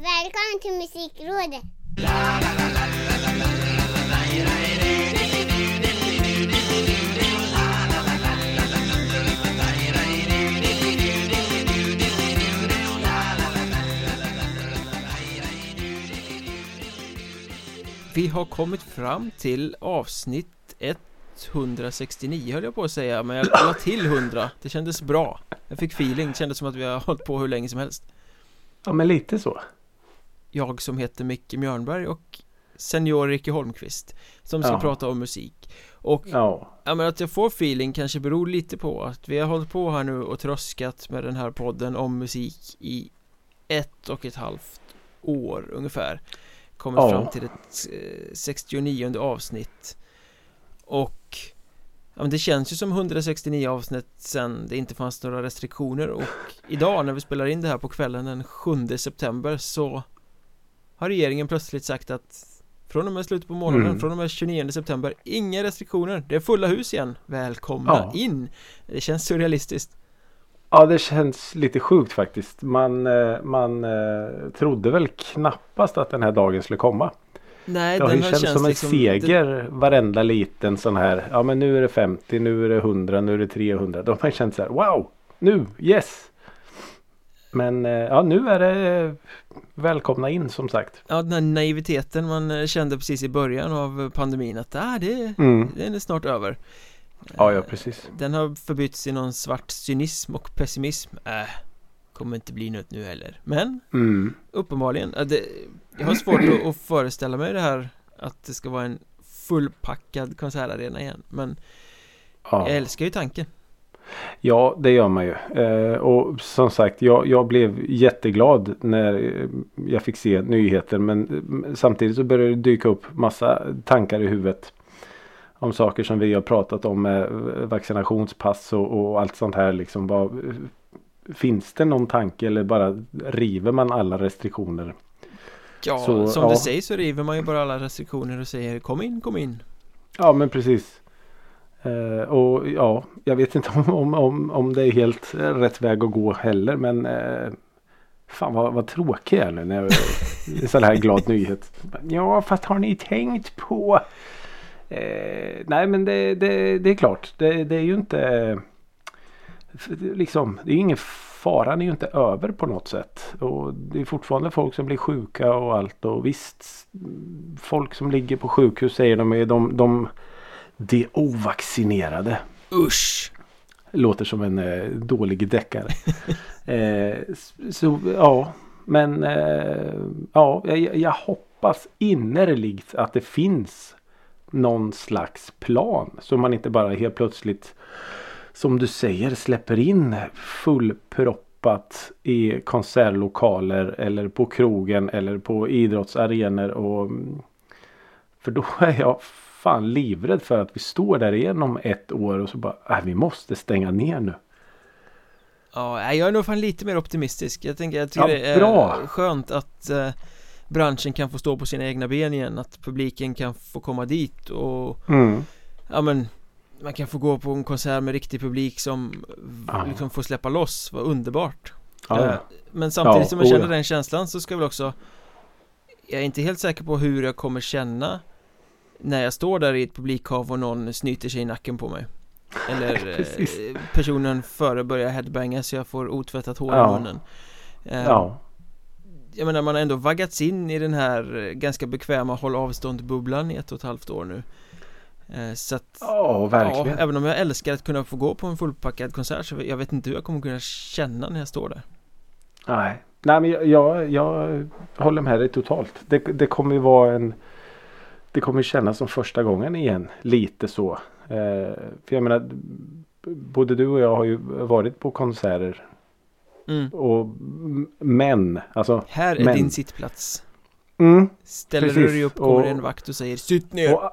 Välkommen till Musikrådet! Vi har kommit fram till avsnitt 169 höll jag på att säga Men jag la till 100 Det kändes bra. Jag fick feeling, det kändes som att vi har hållit på hur länge som helst. Ja men lite så Jag som heter Micke Mjörnberg och Senior Ricky Holmqvist Som ska Ja. prata om musik. Och Ja. Ja men att jag får feeling kanske beror lite på att vi har hållit på här nu och tröskat med den här podden om musik i ett och ett halvt år ungefär. Kommit Ja. fram till ett eh, 69 avsnitt. Och Ja men det känns ju som 169 avsnitt sen det inte fanns några restriktioner. Och idag när vi spelar in det här på kvällen den 7 september så Har regeringen plötsligt sagt att från och med slutet på månaden, Mm. från och med 29 september, inga restriktioner, det är fulla hus igen Välkomna Ja. in! Det känns surrealistiskt Ja det känns lite sjukt faktiskt Man, eh, man eh, trodde väl knappast att den här dagen skulle komma Nej, Det har ju känts känns som en liksom seger varenda liten sån här Ja men nu är det 50, nu är det 100, nu är det 300 Då har man känt så här Wow! Nu! Yes! Men eh, ja nu är det eh, Välkomna in som sagt. Ja, den här naiviteten man eh, kände precis i början av pandemin att ah, det, mm. den är snart över. Ja ja precis. Den har förbytts i någon svart cynism och pessimism. Äh, kommer inte bli något nu heller. Men mm. uppenbarligen, det, jag har svårt att, att föreställa mig det här Att det ska vara en fullpackad konsertarena igen. Men ja. jag älskar ju tanken Ja, det gör man ju. Eh, och som sagt, jag, jag blev jätteglad när jag fick se nyheter. Men samtidigt så började det dyka upp massa tankar i huvudet. Om saker som vi har pratat om med vaccinationspass och, och allt sånt här. Liksom, eh, finns det någon tanke eller bara river man alla restriktioner? Ja, Så, som ja. det sägs så river man ju bara alla restriktioner och säger kom in, kom in Ja, men precis. Eh, och ja, jag vet inte om, om, om, om det är helt rätt väg att gå heller. Men eh, fan vad, vad tråkig jag är nu när jag en sån här glad nyhet. Ja, fast har ni tänkt på? Eh, nej, men det, det, det är klart. Det, det är ju inte eh, liksom. Det är ingen faran är ju inte över på något sätt. Och det är fortfarande folk som blir sjuka och allt. Och visst, folk som ligger på sjukhus säger de de, de, de ovaccinerade. Usch! Låter som en eh, dålig deckare. eh, så ja, men eh, ja, jag, jag hoppas innerligt att det finns någon slags plan. Så man inte bara helt plötsligt som du säger släpper in fullproppat i konsertlokaler eller på krogen eller på idrottsarenor. Och, för då är jag fan livrädd för att vi står där igen om ett år och så bara, äh, vi måste stänga ner nu. Ja, jag är nog fan lite mer optimistisk Jag tänker, jag tycker Ja, det är bra. skönt att eh, branschen kan få stå på sina egna ben igen Att publiken kan få komma dit och Mm. Ja men Man kan få gå på en konsert med riktig publik som Ja. liksom får släppa loss, vad underbart Ja, Eh. Men samtidigt som jag oh känner den känslan så ska jag väl också Jag är inte helt säker på hur jag kommer känna När jag står där i ett publikhav och någon snyter sig i nacken på mig Eller eh, personen före börjar headbanga så jag får otvättat hår Ja. i munnen Eh, ja. Jag menar man har ändå vaggats in i den här eh, ganska bekväma håll avstånd bubblan i ett och ett halvt år nu Eh, Så att Ja, verkligen. Ja, även om jag älskar att kunna få gå på en fullpackad konsert så jag vet inte hur jag kommer kunna känna när jag står där Nej. Nej men jag, jag, jag håller med dig totalt. Det, det kommer ju vara en Det kommer kännas som första gången igen. Lite så. Eh, för jag menar Både du och jag har ju varit på konserter. mm. Och men alltså. Här är Men- din sittplats Mm, Ställer du Precis, dig upp kommer och- en vakt och säger Sitt ner! och,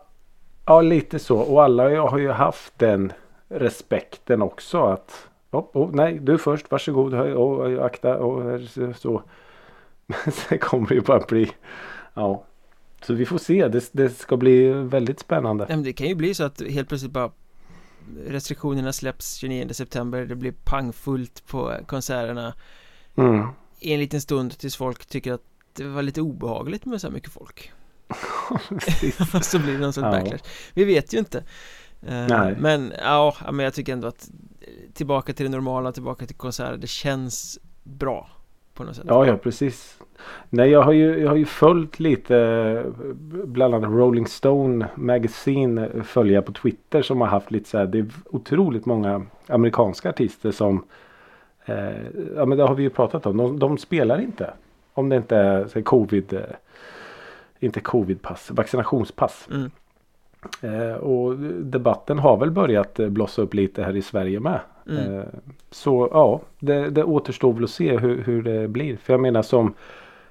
ja lite så. Och alla jag har ju haft den respekten också. att oh, oh, Nej du först varsågod. Och, akta och så. Men sen kommer det ju bara bli. Ja. Så vi får se. Det, det ska bli väldigt spännande. Nej, men det kan ju bli så att helt plötsligt bara Restriktionerna släpps 29 september Det blir pangfullt på konserterna Mm. En liten stund tills folk tycker att det var lite obehagligt med så här mycket folk. Så blir det någon sorts Ja. backlash Vi vet ju inte Eh, Nej. Men ja, men jag tycker ändå att Tillbaka till det normala, tillbaka till konserter Det känns bra På något sätt Ja, ja precis. Nej, jag har ju, jag har ju följt lite bland annat Rolling Stone Magazine följa på Twitter som har haft lite så här. Det är otroligt många amerikanska artister som eh, Ja men det har vi ju pratat om. De, de spelar inte. Om det inte är så här, covid eh, Inte covidpass, vaccinationspass. Mm. Eh, och debatten har väl börjat eh, blossa upp lite här i Sverige med. Mm. Eh, så ja, det, det återstår väl att se hur, hur det blir. För jag menar som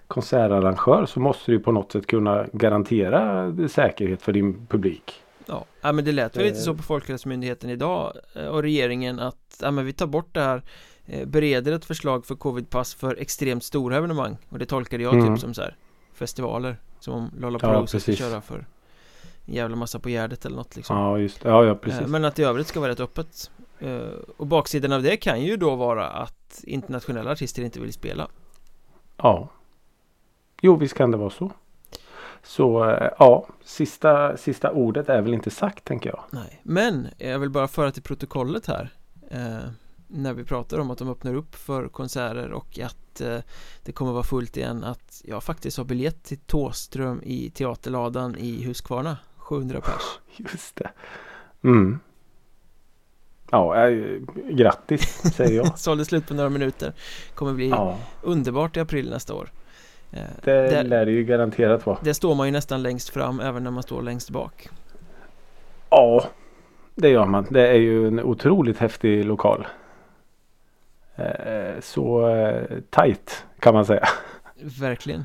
konsertarrangör så måste du på något sätt kunna garantera säkerhet för din publik. Ja, ja men det lät väl lite så på Folkhälsomyndigheten idag och regeringen att ja, men vi tar bort det här bereder ett förslag för covidpass för extremt stora evenemang och det tolkade jag Mm. typ som så här festivaler som om Ja, Lollapalooza ska köra för en jävla massa på Gärdet eller något liksom Ja just. Ja, ja Eh, precis. Men att i övrigt ska vara rätt öppet Eh, Och baksidan av det kan ju då vara att internationella artister inte vill spela Ja. Jo visst kan det vara så. Så eh, ja, sista, sista ordet är väl inte sagt tänker jag. Nej, men jag vill bara föra till protokollet här eh, När vi pratar om att de öppnar upp för konserter och att eh, det kommer vara fullt igen Att jag faktiskt har biljett till Tåström i Teaterladan i Huskvarna 700 pers Just det. Mm. Ja, eh, grattis säger jag. Sålde slut på några minuter Kommer bli ja, underbart i april nästa år eh, det där, lär det ju garanterat vara. där står man ju nästan längst fram även när man står längst bak Ja, det gör man. Det är ju en otroligt häftig lokal. Eh, Så tight kan man säga. Verkligen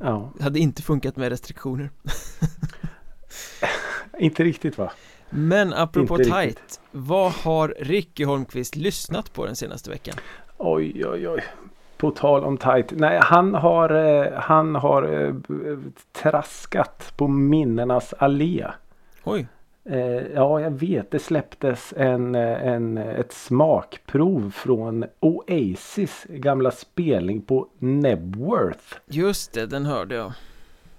Ja, Hade inte funkat med restriktioner inte riktigt va? Men apropå Inte tight riktigt. Vad har Ricky Holmqvist lyssnat på den senaste veckan? Oj, oj, oj. På tal om tight. Nej, han har, eh, han har eh, traskat på minnenas allé. Oj, Eh, ja, jag vet. Det släpptes en, en, ett smakprov från Oasis gamla spelning på Nebworth. just det, den hörde jag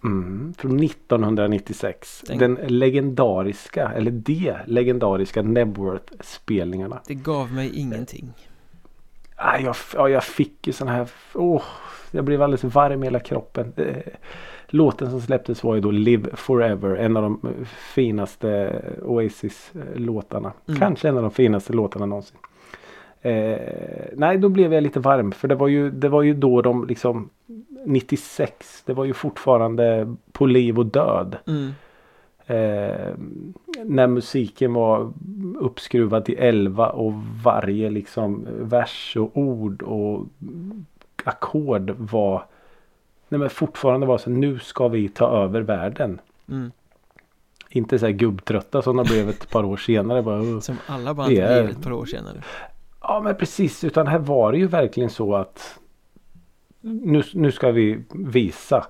Mm, från 1996. Den- Den legendariska, eller de legendariska Nebworth-spelningarna. Det gav mig ingenting Ah, jag, ja, jag fick ju sån här... Åh, jag blev alldeles varm i hela kroppen. Eh, Låten som släpptes var ju då Live Forever. En av de eh, finaste Oasis-låtarna. Mm. Kanske en av de finaste låtarna någonsin. Eh, nej, då blev jag lite varm. För det var ju, det var ju då de liksom 96. Det var ju fortfarande på liv och död. mm. Eh, när musiken var uppskruvad till 11 och varje liksom vers och ord och ackord var Nej men fortfarande var så nu ska vi ta över världen. Mm. Inte så här gubbtrötta som de blev ett par år senare. Bara. Som alla band blir ett par år senare Ja men precis utan här var det ju verkligen så att nu, nu ska vi visa.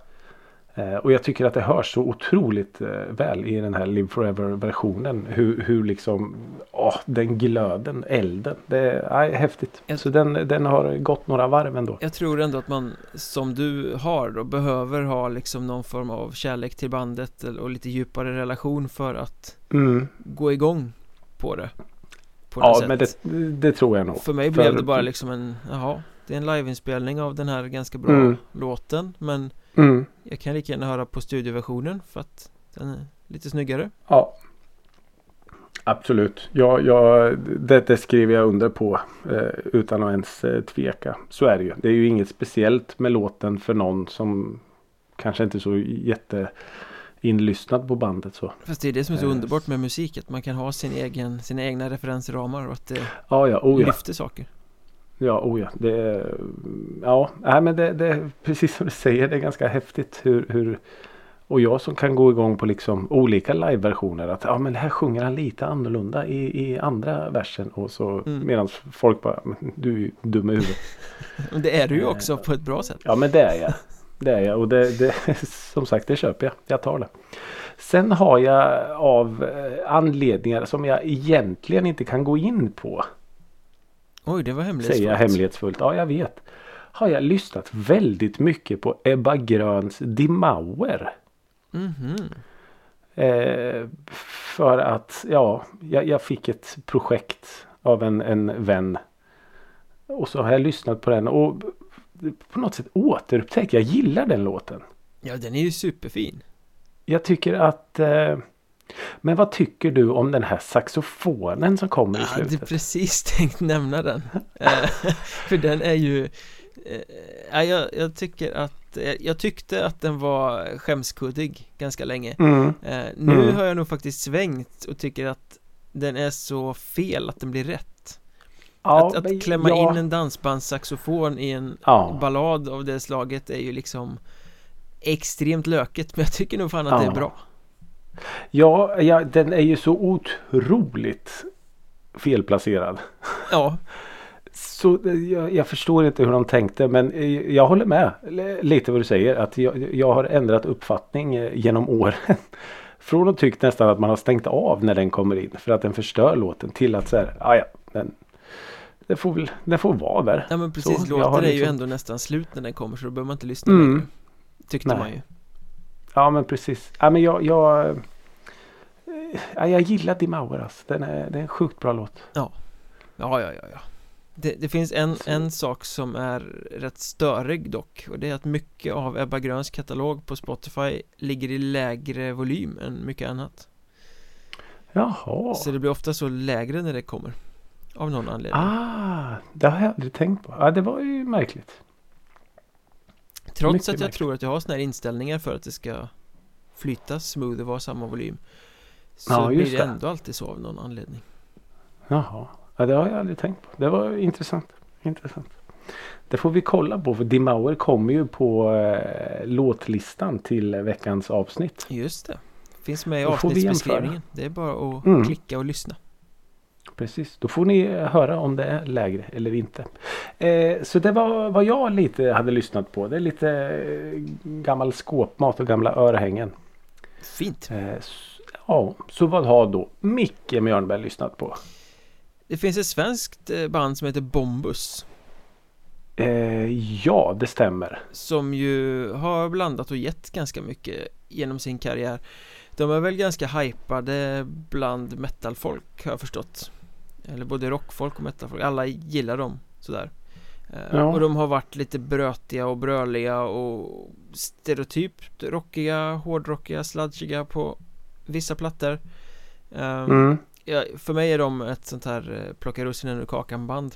Eh, och jag tycker att det hörs så otroligt eh, väl i den här Live Forever versionen. Hur, hur liksom åh, den glöden, elden. Det är nej, häftigt. Jag- Så den, den har gått några varv ändå. Jag tror ändå att man som du har då behöver ha liksom någon form av kärlek till bandet och lite djupare relation för att Mm. gå igång på det på Ja sätt. men det, det tror jag nog. För mig blev För- det bara liksom en, jaha, det är en liveinspelning av den här ganska bra Mm. låten men Mm. jag kan lika gärna höra på studioversionen för att den är lite snyggare. Ja. Absolut. Ja, ja, det, det skriver jag under på eh, utan att ens eh, tveka. Så är det ju. Det är ju inget speciellt med låten för någon som kanske inte är så jätte inlyssnad på bandet så. Fast det är det som är så Eh, underbart med musik, att man kan ha sin egen, sina egna referensramar och att det Ja, ja, oh ja. lyfter saker. Ja, oh ja. Det, ja, nej, men det, det är precis som du säger. Det är ganska häftigt hur, hur och jag som kan gå igång på liksom olika liveversioner. Att ja, men här sjunger han lite annorlunda i, i andra versen. Och så Mm. medan folk bara "Men du är ju dum i huvudet. Det är du ju Eh, också på ett bra sätt. Ja men det är jag. Det är jag och det, det, som sagt det köper jag. Jag tar det. Sen har jag av eh, anledningar som jag egentligen inte kan gå in på. Oj, det var hemligt. Säger jag hemlighetsfullt. Ja jag vet. har jag lyssnat väldigt mycket på Ebba Gröns Die Mauer. Mhm. Eh, för att ja, jag, jag fick ett projekt av en, en vän. Och så har jag lyssnat på den och på något sätt återupptäckt. Jag gillar den låten. Ja, den är ju superfin. Jag tycker att eh, Men vad tycker du om den här saxofonen som kommer i Jag hade slutet? precis tänkt nämna den. Eh, För den är ju eh, ja, jag, jag tycker att eh, Jag tyckte att den var skämskuddig ganska länge Mm. Eh, Nu Mm. har jag nog faktiskt svängt och tycker att den är så fel att den blir rätt Ja, Att, att klämma ja, in en dansbandssaxofon i en Ja. ballad av det slaget är ju liksom Extremt löket men jag tycker nog fan att det är bra Ja, ja, den är ju så otroligt felplacerad. Ja, Så jag, jag förstår inte hur de tänkte men jag håller med lite vad du säger. Att jag, jag har ändrat uppfattning eh, genom åren. Från att tyckt nästan att man har stängt av när den kommer in för att den förstör låten till att så här, "Ah, ja, den, den, får väl, den får vara där. ja men precis, Så, låten är ju liksom- ändå nästan slut när den kommer så då behöver man inte lyssna Mm. längre Tyckte Nej. man ju Ja men precis. Ja, men jag, jag, eh, ja, jag gillar Die Mauer alltså. Den är, det är en sjukt bra låt. Ja, ja, ja, ja det, det finns en, en sak som är rätt störig dock och det är att mycket av Ebba Gröns katalog på Spotify ligger i lägre volym än mycket annat Jaha. Så det blir ofta så lägre när det kommer Av någon anledning Ah, det har jag aldrig tänkt på. Ja, det var ju märkligt. Trots mycket att jag märkligt. tror att jag har såna här inställningar för att det ska flyta smooth och vara samma volym Så Ja, blir det det. ändå alltid så av någon anledning Jaha. Ja, det har jag aldrig tänkt på. Det var intressant. Intressant. Det får vi kolla på för Dim Mauer kommer ju på eh, låtlistan till veckans avsnitt. Just det Finns med i avsnittsbeskrivningen Det är bara att Mm. klicka och lyssna Precis, då får ni höra om det är lägre eller inte. Eh, så det var vad jag lite hade lyssnat på. Det är lite eh, gammal skåpmat och gamla örhängen. Fint Eh, ja, så vad har då Micke Mjörnberg lyssnat på? Det finns ett svenskt eh, band som heter Bombus Eh, ja, det stämmer. Som ju har blandat och gett ganska mycket genom sin karriär De är väl ganska hypade bland metalfolk har jag förstått Eller både rockfolk och metalfolk, alla gillar dem sådär Eh, Ja. Och de har varit lite brötiga och bröliga och stereotypt rockiga, hårdrockiga, sludgiga på vissa plattor Ehm, Mm. ja, För mig är de ett sånt här eh, plocka russinen ur kakan band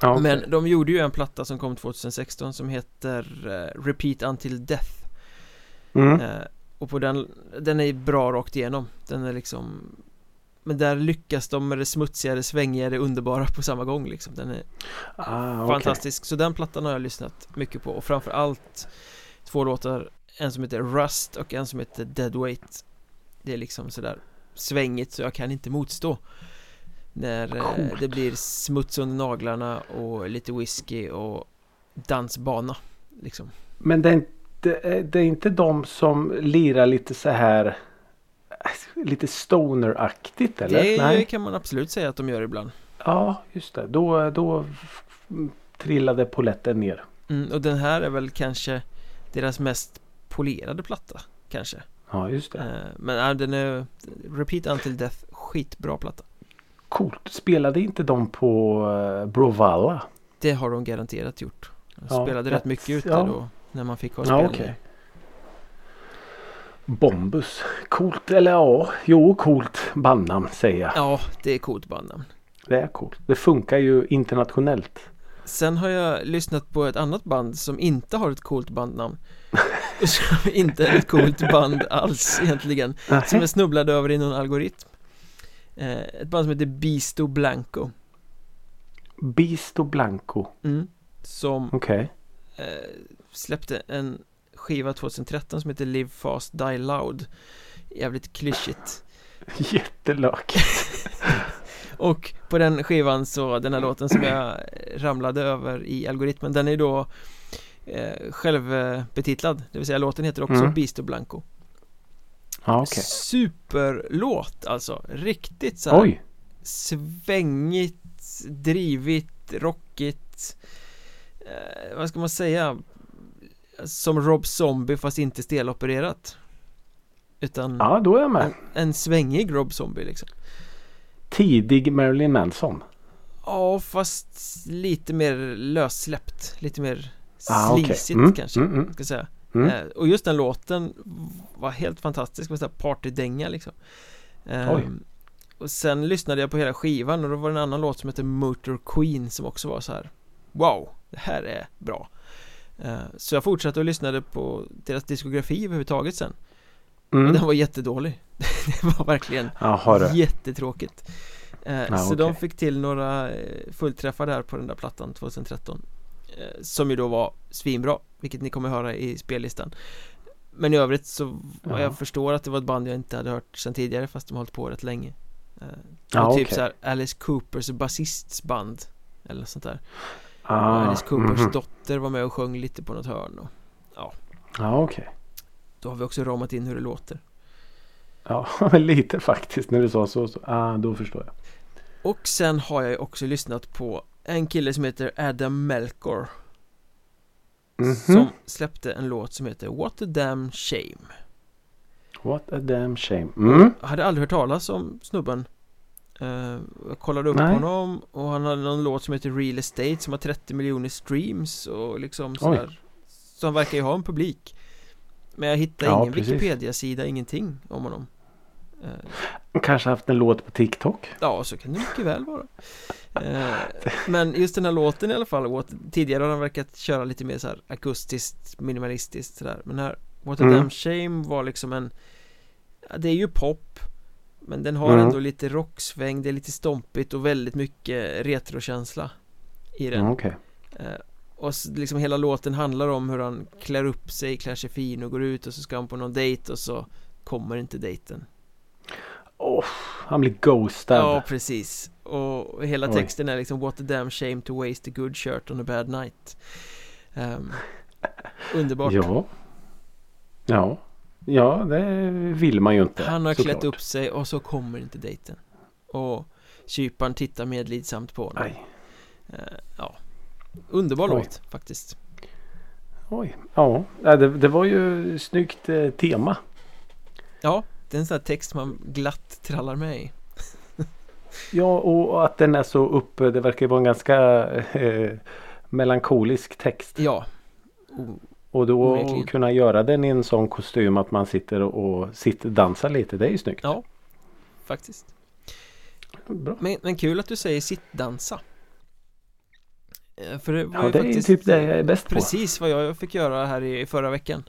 Ja, okej. Men de gjorde ju en platta som kom 2016 som heter eh, Repeat Until Death mm. Och på den, den är bra rakt igenom Den är liksom Men där lyckas de med det smutsiga, det svängiga, det underbara på samma gång liksom. Den är ah, fantastisk. Så den plattan har jag lyssnat mycket på. Och framförallt Två låtar. En som heter Rust och en som heter Deadweight Det är liksom sådär svängigt så jag kan inte motstå. När eh, Coolt. det blir smuts under naglarna och lite whisky och dansbana liksom. Men det är, inte, det är inte de som lirar lite så här eh, lite stoner-aktigt eller? Det Nej. kan man absolut säga att de gör ibland Ja, just det. Då, då trillade poletten ner. mm, Och den här är väl kanske deras mest polerade platta kanske Ja, just det. eh, Men ja, den är Repeat Until Death, skitbra platta Coolt. Spelade inte de på uh, Brovalla? Det har de garanterat gjort De Ja, spelade rätt. mycket ute Ja. då När man fick ha Ja, spelningar okej. Bombus. Coolt. Eller ja, jo coolt bandnamn säger jag. Ja, det är coolt bandnamn Det är coolt. Det funkar ju internationellt. Sen har jag lyssnat på ett annat band som inte har ett coolt bandnamn som inte är ett coolt band alls egentligen Som Nähä. jag snubblade över i någon algoritm eh, Ett band som heter Bisto Blanco Bisto Blanco. mm. Som Okej. eh, släppte en skiva 2013 som heter Live Fast Die Loud Jävligt klyschigt Jättelök. Och på den skivan så, den här låten som jag ramlade över i algoritmen Den är då eh, självbetitlad Det vill säga låten heter också Mm. Bisto Blanco Ja, okej. Superlåt alltså Riktigt så här Oj. svängigt, drivigt, rockigt eh, Vad ska man säga? Som Rob Zombie fast inte stelopererat Utan Ja, då är jag en, med. en svängig Rob Zombie liksom Tidig Marilyn Manson. Ja fast lite mer lössläppt Lite mer Ah, slisigt Mm, kanske mm, mm. ska säga Mm. eh, Och just den låten var helt fantastisk med sån här partydänga liksom Oj. Och sen lyssnade jag på hela skivan och då var det en annan låt som heter Motor Queen som också var så här Wow, det här är bra Så jag fortsatte och lyssnade på deras diskografi överhuvudtaget sen Mm. den var jättedålig Det var verkligen Jaha du. jättetråkigt eh, Ja, Så de okej. fick till några eh, fullträffar där på den där plattan 2013 eh, Som ju då var svinbra Vilket ni kommer höra i spellistan Men i övrigt så Ja. jag förstår att det var ett band jag inte hade hört sedan tidigare fast de har hållit på rätt länge eh, Ja, och typ okej. så här Alice Coopers basists band Eller något sånt där Ah, Alice Coopers mhm. dotter var med och sjöng lite på något hörn och Ja, okej. Då har vi också ramat in hur det låter Ja, lite faktiskt. När du sa så. så ah, då förstår jag. Och sen har jag också lyssnat på en kille som heter Adam Melkor Mhm. Som släppte en låt som heter What a damn shame What a damn shame. Mm. Jag hade aldrig hört talas om snubben Jag kollade upp Nej. honom och han hade någon låt som heter Real Estate som har 30 miljoner streams och liksom sådär Så han verkar ju ha en publik Men jag hittade Ja, ingen. Wikipedia-sida, ingenting om honom Eh, Kanske haft en låt på TikTok. Ja, så kan det mycket väl vara eh, Men just den här låten i alla fall Tidigare har han verkat köra lite mer så här akustiskt, minimalistiskt sådär Men här What a Mm. damn shame var liksom en Det är ju pop Men den har Mm. ändå lite rocksväng, det är lite stompigt och väldigt mycket retrokänsla I den Mm, Okej. eh, Och liksom hela låten handlar om hur han klär upp sig, klär sig fin och går ut och så ska han på någon dejt och så kommer inte dejten Åh, han blir ghostad. Ja, precis Och hela Oj. texten är liksom What a damn shame to waste a good shirt on a bad night Ehm, Underbart Ja. Ja. Ja, det vill man ju inte. Han har såklart. klätt upp sig och så kommer inte dejten Och kyparen tittar medlidsamt på honom Aj. Eh, Ja Underbar Oj. låt faktiskt Oj. Ja, Ja, det, det var ju snyggt eh, tema. Ja, det är en sån här text man glatt trallar med i Ja, och att den är så uppe. Det verkar ju vara en ganska eh, melankolisk text. Ja O- Och då onekligen. kunna göra den i en sån kostym att man sitter och sitter dansar lite. Det är ju snyggt. Ja Faktiskt Bra. men, men kul att du säger sittdansa Eh, För det var Ja, ju det är faktiskt typ det jag är bäst på. Precis vad jag fick göra här i förra veckan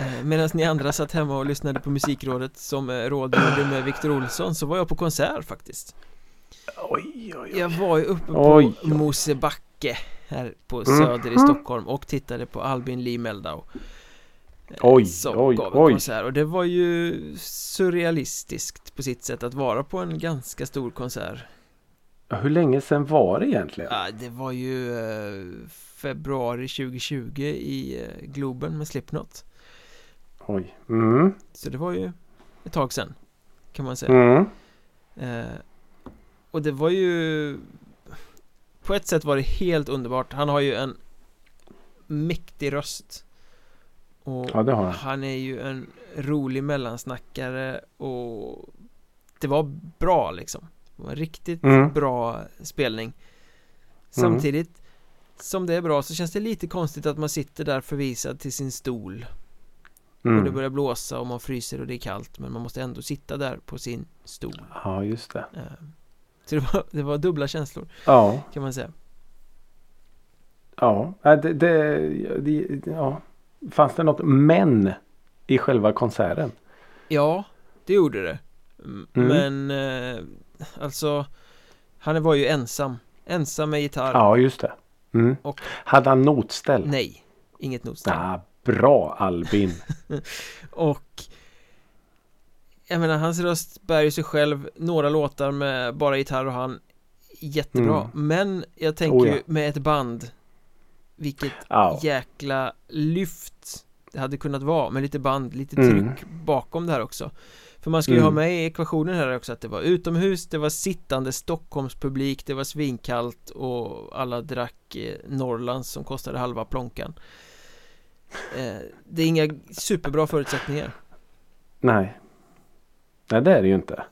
eh, Medan ni andra satt hemma och lyssnade på musikrådet som eh, rådgjorde med Victor Olsson så var jag på konsert faktiskt Oj, oj, oj. Jag var ju uppe på Oj, oj. Mosebacke här på Mm. Söder i Stockholm och tittade på Albin Lee Meldau eh, Oj, Som oj, gav oj. konsert och det var ju surrealistiskt på sitt sätt att vara på en ganska stor konsert Hur länge sedan var det egentligen? Ja, det var ju eh, februari 2020 i eh, Globen med Slipknot Oj. Mm. Så det var ju ett tag sedan Kan man säga Mm. eh, Och det var ju På ett sätt var det helt underbart Han har ju en Mäktig röst Och Ja, det har han. han är ju en rolig mellansnackare och Det var bra liksom Det var en riktigt Mm. bra spelning Samtidigt Som det är bra så känns det lite konstigt att man sitter där förvisad till sin stol Och det Mm. börjar blåsa och man fryser och det är kallt Men man måste ändå sitta där på sin stol Ja, just det. Så det var, det var dubbla känslor Ja, kan man säga ja. Det, det, det, ja. Fanns det något men i själva konserten? Ja, det gjorde det Mm. Men eh, Alltså Han var ju ensam Ensam med gitarr Ja, just det. Mm. Och- Hade han notställ? Nej, inget notställ Ah, bra Albin. Och Jag menar hans röst bär ju sig själv Några låtar med bara gitarr och han Jättebra Mm. Men jag tänker Oh, ja. ju med ett band Vilket Ja. jäkla lyft Det hade kunnat vara med lite band, lite Mm. tryck bakom det här också För man ska ju Mm. ha med i ekvationen här också att det var utomhus, det var sittande Stockholmspublik, det var svinkallt och alla drack eh, Norrlands som kostade halva plånkan eh, Det är inga superbra förutsättningar Nej. Nej det är det ju inte.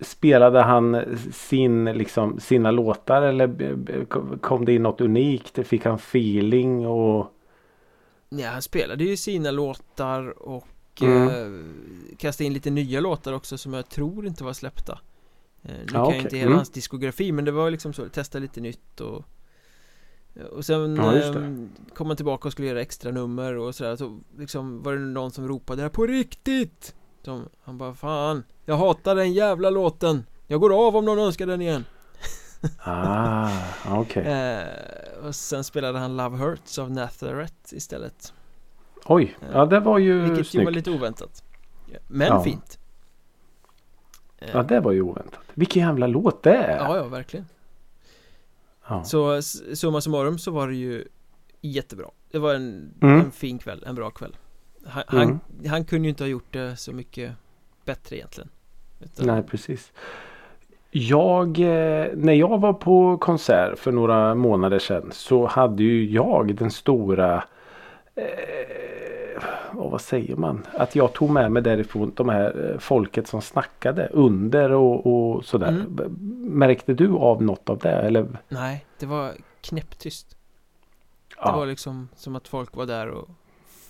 Spelade han sin, liksom, sina låtar eller kom det in något unikt? Fick han feeling och Ja, han spelade ju sina låtar och Mm. eh, kastade in lite nya låtar också som jag tror inte var släppta eh, Nu kan Ja, jag inte hela Mm. hans diskografi men det var liksom så, testa lite nytt och och sen Ja, eh, kom han tillbaka och skulle göra extra nummer och sådär så liksom var det någon som ropade det här på riktigt som, Han bara fan Jag hatar den jävla låten Jag går av om någon önskar den igen Ah, okej. eh, Och sen spelade han Love Hurts av Nazareth istället Oj, ja det var ju Vilket ju snyggt. var lite oväntat Men Ja. fint Eh, Ja det var ju oväntat. Vilken jävla låt det är. Ja, ja, verkligen Ja. Så summa summarum så var det ju jättebra Det var en, Mm. en fin kväll, en bra kväll han, Mm. han, han kunde ju inte ha gjort det så mycket bättre egentligen Utan- Nej precis. Jag, eh, när jag var på konsert för några månader sedan så hade ju jag den stora eh, vad säger man? Att jag tog med mig därifrån de här eh, folket som snackade under och, och sådär. Mm. Märkte du av något av det? Eller? Nej, det var knäpptyst Det var liksom som att folk var där och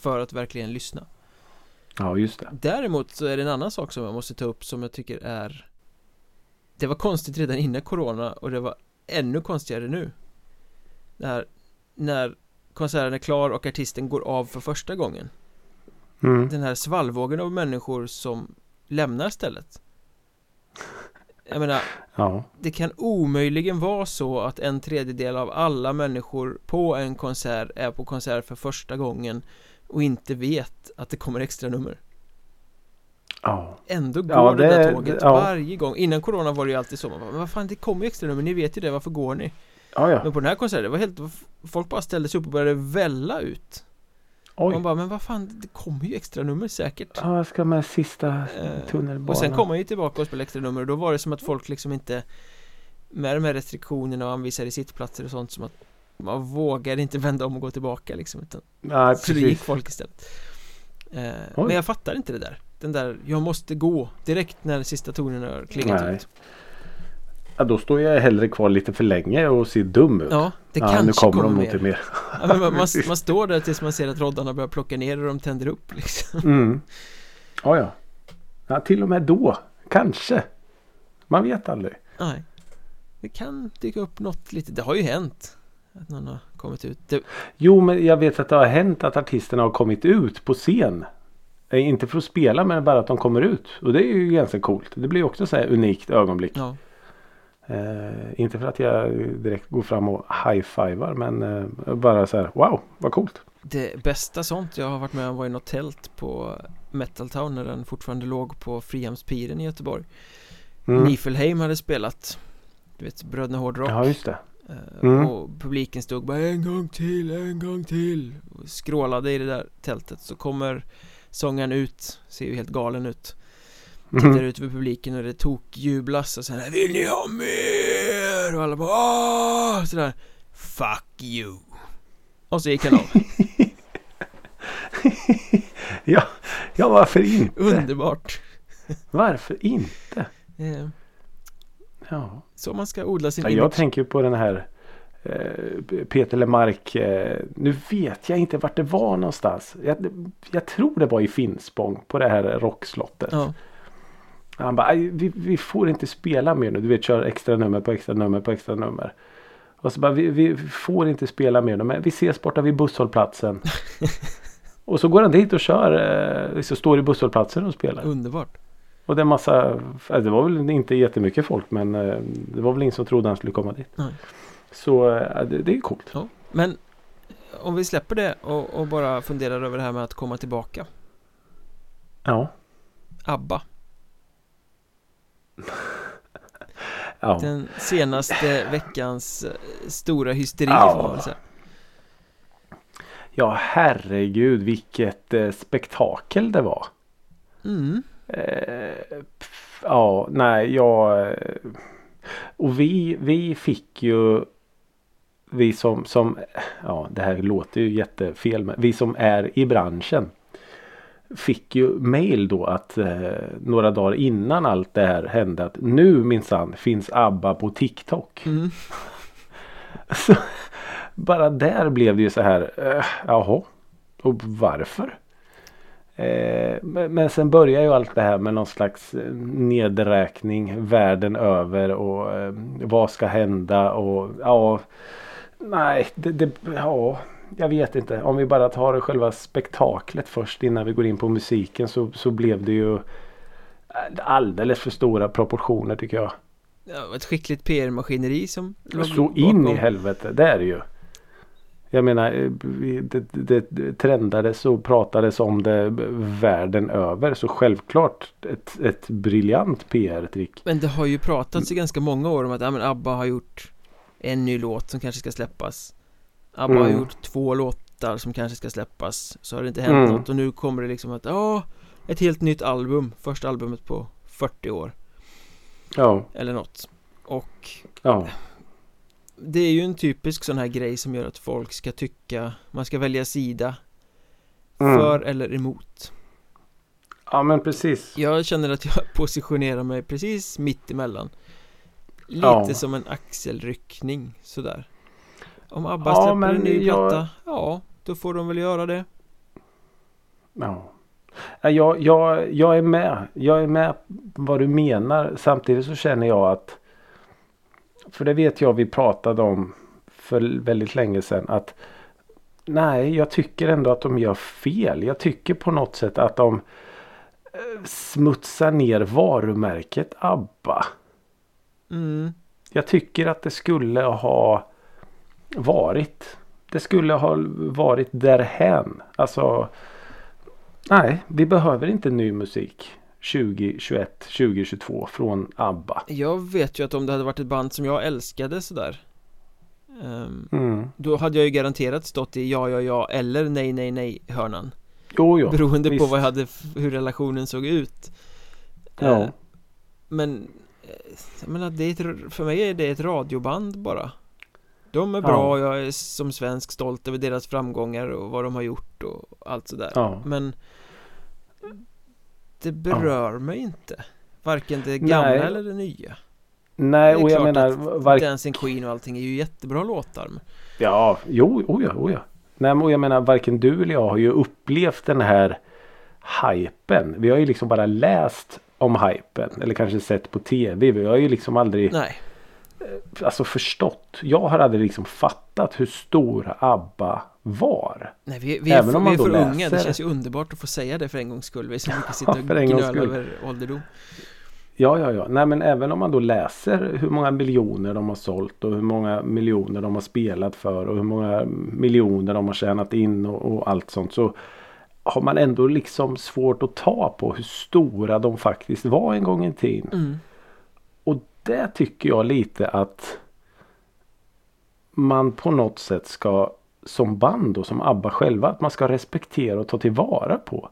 för att verkligen lyssna ja just det. Däremot så är det en annan sak som jag måste ta upp som jag tycker är Det var konstigt redan innan corona och det var ännu konstigare nu här när konserten är klar och artisten går av för första gången Mm. Den här svallvågen av människor som lämnar stället Jag menar, Ja. det kan omöjligen vara så att en tredjedel av alla människor på en konsert är på konsert för första gången och inte vet att det kommer extra nummer ja. Ändå går Ja, det, där det- tåget ja. varje gång Innan corona var det ju alltid så man bara, Men vad fan det kommer ju extra nummer, ni vet ju det, varför går ni? Ja, ja. Men på den här konserten, det var helt Folk bara ställde sig upp och började välla ut Oj. Man bara, men vad fan, det kommer ju extra nummer säkert Ja, jag ska med sista Eh, tunnelbanan. Och sen kom man ju tillbaka och spelade extra nummer och då var det som att folk liksom inte Med de här restriktionerna och anvisade sittplatser och sånt som att Man vågade inte vända om och gå tillbaka liksom utan Nej, Så det gick folk istället eh. Men jag fattar inte det där Den där, jag måste gå direkt när sista tonen har klingat ut Ja, då står jag hellre kvar lite för länge och ser dum ut. Ja, det ja, kanske nu kommer, kommer de mer. mer. Ja, man, man, man står där tills man ser att roddarna börjar plocka ner och de tänder upp liksom Mm. Ja, ja. Ja, till och med då. Kanske. Man vet aldrig. Nej Det kan dyka upp något lite, det har ju hänt Att någon har kommit ut det, Jo, men jag vet att det har hänt att artisterna har kommit ut på scen. Eh, Inte för att spela men bara att de kommer ut. Och det är ju ganska coolt. Det blir också så här unikt ögonblick. Ja, Eh, inte för att jag direkt går fram och high-fivar men eh, bara så här wow vad coolt. det bästa sånt jag har varit med om var i något tält på Metal Town när den fortfarande låg på Frihamnspiren i Göteborg Mm. Nifelheim hade spelat Du vet, Bröderna Hårdrock Ja just det. Eh, Mm. Och publiken stod bara en gång till, en gång till och skrålade i det där tältet så kommer sångaren ut, ser ju helt galen ut Tittar Mm. ut över publiken och det tokjublas och sen här, Vill ni ha mer? Och alla bara Åh! Sådär Fuck you Och så gick han av ja, ja varför inte? Underbart Varför inte? eh, Ja. Så man ska odla sin Ja, image jag tänker på den här eh, Peter Lemark. Eh, nu vet jag inte vart det var någonstans. Jag, jag tror det var i Finspång på det här rockslottet. Ja, Han bara, "Aj, vi, vi får inte spela mer nu. Du vet, kör extra nummer på extra nummer på extra nummer. Och så bara, vi, vi får inte spela mer nu. Men vi ses borta vid busshållplatsen. och så går han dit och kör. Eh, så står i busshållplatsen och spelar. underbart Och det är massa, äh, det var väl inte jättemycket folk men eh, det var väl ingen som trodde han skulle komma dit. Nej. Så äh, det, det är coolt. ja. Men om vi släpper det och, och bara funderar över det här med att komma tillbaka Ja. ABBA Ja. Den senaste veckans eh, stora hysteri Ja. får man säga. ja herregud vilket eh, spektakel det var. Mm. Eh, ja, nej, jag... eh, Och vi, vi fick ju... Vi som, som... Ja, det här låter ju jättefel. Men vi som är i branschen. Fick ju mail då att eh, några dagar innan allt det här hände att nu minsann finns ABBA på TikTok. Mm. Så, bara där blev det ju så här. Eh, jaha. Och varför? Eh, men, sen börjar ju allt det här med någon slags eh, nedräkning världen över och eh, vad ska hända och ja. Nej, det, det, ja, jag vet inte. Om vi bara tar själva spektaklet först innan vi går in på musiken så, så blev det ju alldeles för stora proportioner tycker jag. Ja, ett skickligt PR-maskineri som Så in i helvete, det är det ju. Jag menar, eh, det, det, det trendades och pratades om det världen över. Så självklart ett, ett briljant PR-trick. Men det har ju pratats i ganska många år om att ja, men ABBA har gjort en ny låt som kanske ska släppas ABBA har Mm. gjort två låtar som kanske ska släppas Så har det inte hänt Mm. något och nu kommer det liksom att ja Ett helt nytt album, första albumet på 40 år Ja, Eller något Och ja, det är ju en typisk sån här grej som gör att folk ska tycka Man ska välja sida Mm. För eller emot ja men precis. Jag känner att jag positionerar mig precis mitt emellan Lite Ja. som en axelryckning sådär Om ABBA Ja, släpper en ny jag- platta Ja, då får de väl göra det Ja. Ja, Jag, jag, jag är med. Jag är med vad du menar. Samtidigt så känner jag att För det vet jag vi pratade om för väldigt länge sedan att Nej, jag tycker ändå att de gör fel. Jag tycker på något sätt att de eh, smutsar ner varumärket ABBA. mm. Jag tycker att det skulle ha varit. Det skulle ha varit därhän. Alltså. Nej, vi behöver inte ny musik 2021, 2022 från ABBA. Jag vet ju att om det hade varit ett band som jag älskade sådär ehm, Mm. Då hade jag ju garanterat stått i ja, ja, ja eller nej, nej, nej hörnan Jo, jo. Beroende på visst. vad jag hade, hur relationen såg ut Ja. Eh, Men eh, Jag menar, det är ett, för mig är det ett radioband bara De är bra, Ja. och jag är som svensk stolt över deras framgångar och vad de har gjort och allt sådär Ja. Men Det berör mig inte Varken det gamla Nej. eller det nya Nej, Det och jag menar. Var... Dancing Queen och allting är ju jättebra låtar men Ja, jo, oh ja, oh ja. Nej, men och jag menar varken du eller jag har ju upplevt den här hypen. Vi har ju liksom bara läst om hypen. Eller kanske sett på tv. Vi har ju liksom aldrig Nej, alltså förstått. Jag har aldrig liksom fattat hur stora ABBA var. nej vi, vi Även är, om för, man vi är för läser- unga, det känns ju underbart att få säga det för en gångs skull Vi som brukar sitta och gnöla över ålderdom Ja, ja, ja. Nej, men även om man då läser hur många miljoner de har sålt och hur många miljoner de har spelat för och hur många miljoner de har tjänat in och, och allt sånt så har man ändå liksom svårt att ta på hur stora de faktiskt var en gång i tiden. mm. Det tycker jag lite att man på något sätt ska som band och som ABBA själva att man ska respektera och ta tillvara på.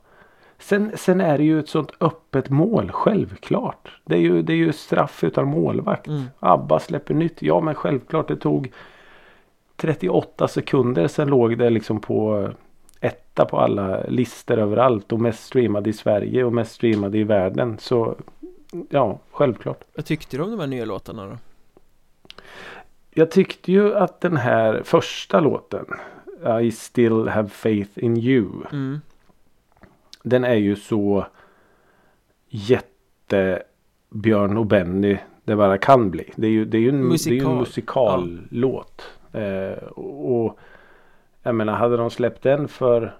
Sen, sen är det ju ett sånt öppet mål självklart. Det är ju, det är ju straff utan målvakt. Mm. ABBA släpper nytt. Ja men självklart det tog 38 sekunder sen låg det liksom på etta på alla listor överallt och mest streamad i Sverige och mest streamad i världen. Så ja, självklart. Vad tyckte du om de här nya låtarna då? Jag tyckte ju att den här första låten I still have faith in you. Mm. Den är ju så jätte Björn och Benny det bara kan bli. Det är ju, det är ju en Musikal. Det är en musikallåt. Eh, och jag menar hade de släppt den för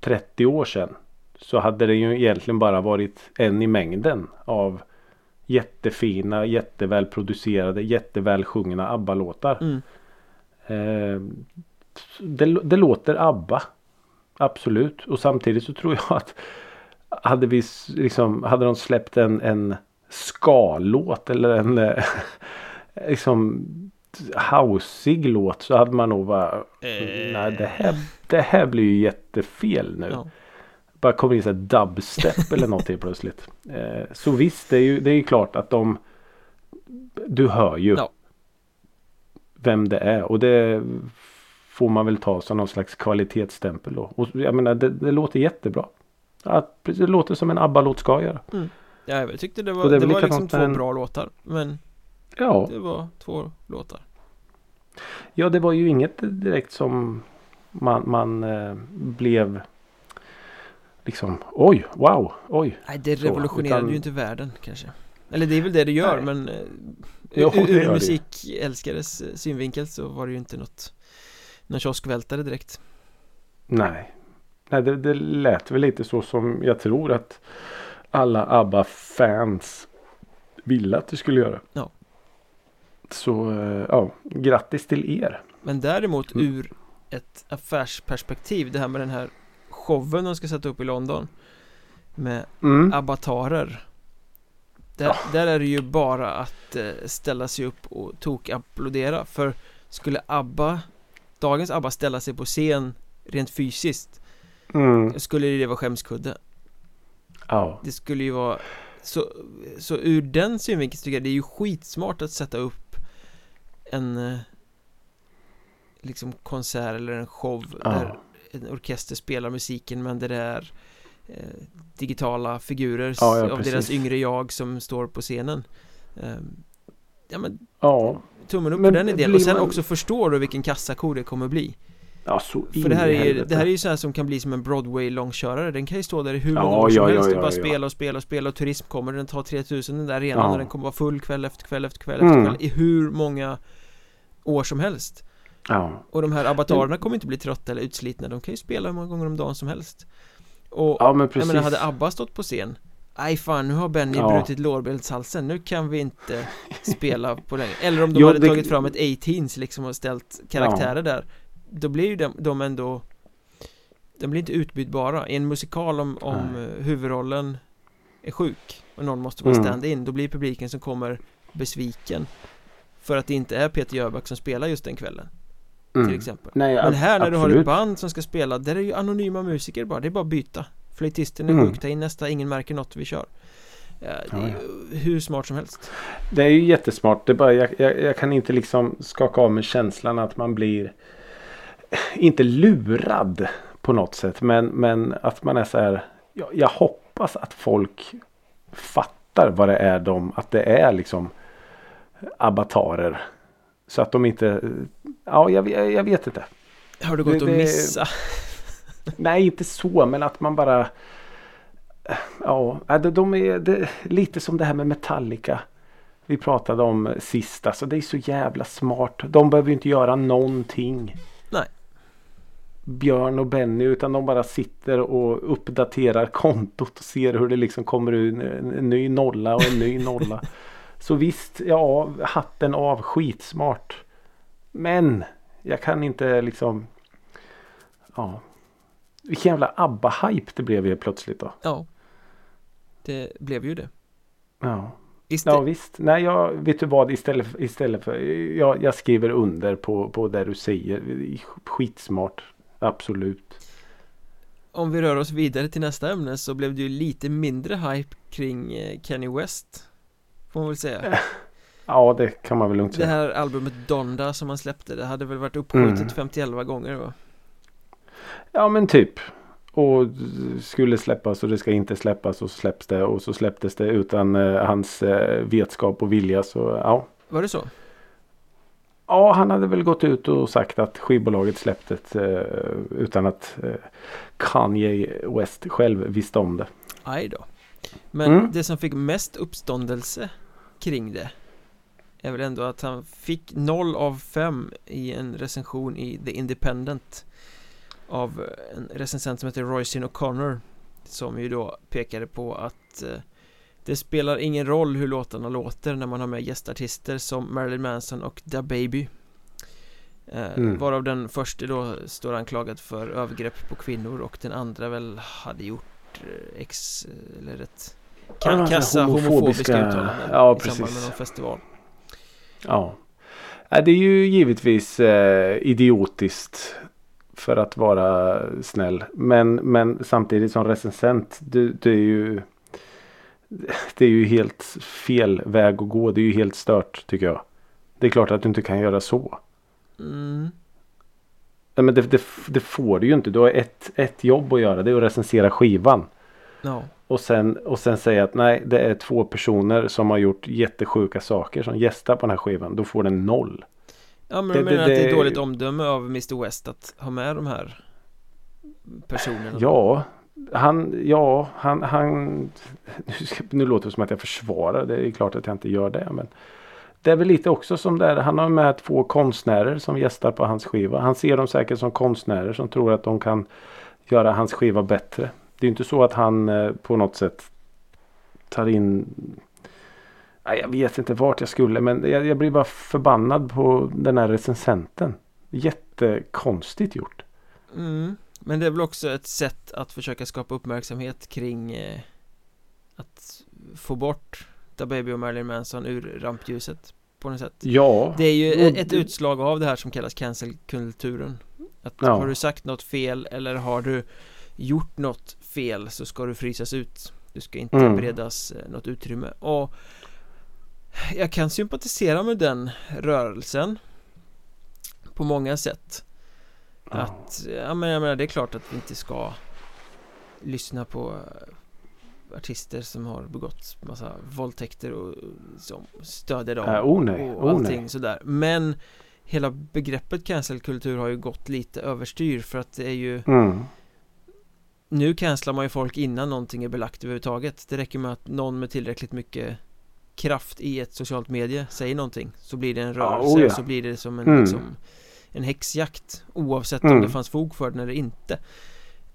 30 år sedan. Så hade det ju egentligen bara varit en i mängden av jättefina, jättevälproducerade, jättevälsjungna ABBA-låtar. Mm. Eh, det, det låter ABBA. Absolut. Och samtidigt så tror jag att hade vi liksom, hade de släppt en, en ska-låt eller en eh, liksom houseig låt så hade man nog bara Eh. Nej det här, det här blir ju jättefel nu. Ja. Bara kommer in så här dubstep eller någonting plötsligt. Eh, så visst, det är ju det är ju klart att de Du hör ju Ja. Vem det är och det får man väl ta som någon slags kvalitetsstämpel då. Och jag menar det, det låter jättebra. Att, det låter som en ABBA-låt ska göra. Ja, jag tyckte det var, det det var liksom två en- bra låtar. Men Ja, det var två låtar. ja det var ju inget direkt som man, man eh, blev liksom oj, wow, oj. Nej, det revolutionerade utan- ju inte världen kanske. Eller det är väl det det gör, Nej. men eh, Jo, ur, ur musikälskares eh, synvinkel så var det ju inte något någon kioskvältare direkt. Nej. Nej det, det lät väl lite så som jag tror att alla ABBA-fans ville att det skulle göra. Ja. Så eh, ja, grattis till er. Men däremot Mm. ur ett affärsperspektiv, det här med den här showen de ska sätta upp i London med Mm. avatarer där, där är det ju bara att eh, ställa sig upp och tok-applådera för skulle ABBA Dagens ABBA ställa sig på scen rent fysiskt Mm. Skulle det vara skämskudde Ja. Det skulle ju vara Så, så ur den synvinkeln tycker jag det är ju skitsmart att sätta upp En eh, Liksom konsert eller en show där Ja. En orkester spelar musiken men det är eh, digitala figurer Ja, ja, av deras yngre jag som står på scenen. Ehm, ja men Ja. tummen upp Men för den idén och sen man- också förstå då vilken kassako det kommer bli. Ja, så För det här, är, helvete. det här är ju så här som kan bli som en Broadway-långkörare Den kan ju stå där i hur många Ja, år som ja, helst och bara spela och spela och spela och turism kommer Den tar 3000 den där arenan och den kommer vara full kväll efter kväll efter kväll Mm. efter kväll i hur många år som helst Ja. Och de här avatarerna kommer inte bli trötta eller utslitna De kan ju spela hur många gånger om dagen som helst Och ja, men jag precis. menar hade ABBA stått på scen Aj fan nu har Benny Ja. brutit lårbenshalsen Nu kan vi inte spela på länge Eller om de Jo, hade det- tagit fram ett A-Teens liksom och ställt karaktärer där Då blir ju de, de ändå De blir inte utbytbara I en musikal om, om Nej. huvudrollen är sjuk och någon måste vara Mm. stand-in Då blir publiken som kommer besviken För att det inte är Peter Jöback som spelar just den kvällen Mm. till exempel Nej, Men här när du har ett band som ska spela Där är ju anonyma musiker bara, det är bara att byta Flöjtisten är Mm. sjuk, ta in nästa, ingen märker något, vi kör ja, Det är ju hur smart som helst Det är ju jättesmart. Det är bara, jag, jag, jag kan inte liksom skaka av med känslan att man blir inte lurad på något sätt. Men, men att man är så här. Jag, jag hoppas att folk fattar vad det är de, att det är liksom avatarer. Så att de inte, ja jag, jag, vet inte. Har du gått Det- och det- missa? Nej inte så men att man bara Ja, de, de är det, lite som det här med Metallica. Vi pratade om sist. Alltså det är så jävla smart. De behöver ju inte göra någonting. Nej. Björn och Benny utan de bara sitter och uppdaterar kontot och ser hur det liksom kommer ut en, en ny nolla och en ny nolla. så visst, ja, hatten av, skitsmart. Men jag kan inte liksom Ja. Vilken jävla ABBA-hype det blev ju plötsligt då. Ja Det blev ju det Ja. Visst, Ja visst. Nej jag vet du vad istället för, istället för jag, jag skriver under på, på det du säger. Skitsmart. Absolut. om vi rör oss vidare till nästa ämne så blev det ju lite mindre hype kring eh, Kanye West Får man väl säga Ja det kan man väl lugnt Det säga. här albumet Donda som han släppte Det hade väl varit uppskjutet Mm. 51 gånger va? Ja men typ. Och skulle släppas och det ska inte släppas och så släpps det och så släpptes det utan eh, hans eh, vetskap och vilja så ja. Var det så? Ja han hade väl gått ut och sagt att skivbolaget släppte det eh, utan att eh, Kanye West själv visste om det. Aj då Men Mm. det som fick mest uppståndelse kring det Är väl ändå att han fick 0 av 5 i en recension i The Independent Av en recensent som heter Royce O'Connor Som ju då pekade på att eh, Det spelar ingen roll hur låtarna låter när man har med gästartister som Marilyn Manson och Da Baby eh, Mm. Varav den första då står anklagad för övergrepp på kvinnor och den andra väl hade gjort eh, ex eller ett Ja, ka- alltså kassa homofobiska, uttalanden ja, i samband med någon festival Ja. Ja, Det är ju givetvis eh, idiotiskt För att vara snäll. Men, men samtidigt som recensent. Du, du är ju Det är ju helt fel väg att gå. Det är ju helt stört tycker jag. Det är klart att du inte kan göra så. Mm. Nej, men det, det, det får du ju inte. Du har ett, ett jobb att göra. Det är att recensera skivan. Ja. Och sen, och sen säga att nej det är två personer som har gjort jättesjuka saker som gästar på den här skivan. Då får den noll. Ja men Det- du menar det- att det är dåligt omdöme av Mr West att ha med de här personerna? Ja, han, ja, han, han nu, ska, nu låter det som att jag försvarar. Det är klart att jag inte gör det. Men det är väl lite också som där. Han har med två konstnärer som gästar på hans skiva. Han ser dem säkert som konstnärer som tror att de kan göra hans skiva bättre. Det är inte så att han eh, på något sätt tar in jag vet inte vart jag skulle men jag, jag blir bara förbannad på den här recensenten. Jättekonstigt gjort. Mm. Men det är väl också ett sätt att försöka skapa uppmärksamhet kring eh, att få bort Da Baby och Marilyn Manson ur rampljuset på något sätt. Ja. Det är ju och ett utslag av det här som kallas cancelkulturen. Att Ja. har du sagt något fel eller har du gjort något fel så ska du frysas ut. Du ska inte Mm. beredas eh, något utrymme. Och jag kan sympatisera med den rörelsen på många sätt. Att, ja men jag menar det är klart att vi inte ska lyssna på eh, artister som har begått massa våldtäkter och som stödjer dem Äh, oh nej, och oh allting nej. sådär Men hela begreppet cancelkultur har ju gått lite överstyr för att det är ju Mm. Nu cancelar man ju folk innan någonting är belagt överhuvudtaget Det räcker med att någon med tillräckligt mycket kraft i ett socialt medie säger någonting Så blir det en rörelse, oh ja. så blir det som en, Mm. liksom, en häxjakt Oavsett om Mm. det fanns fog för den eller inte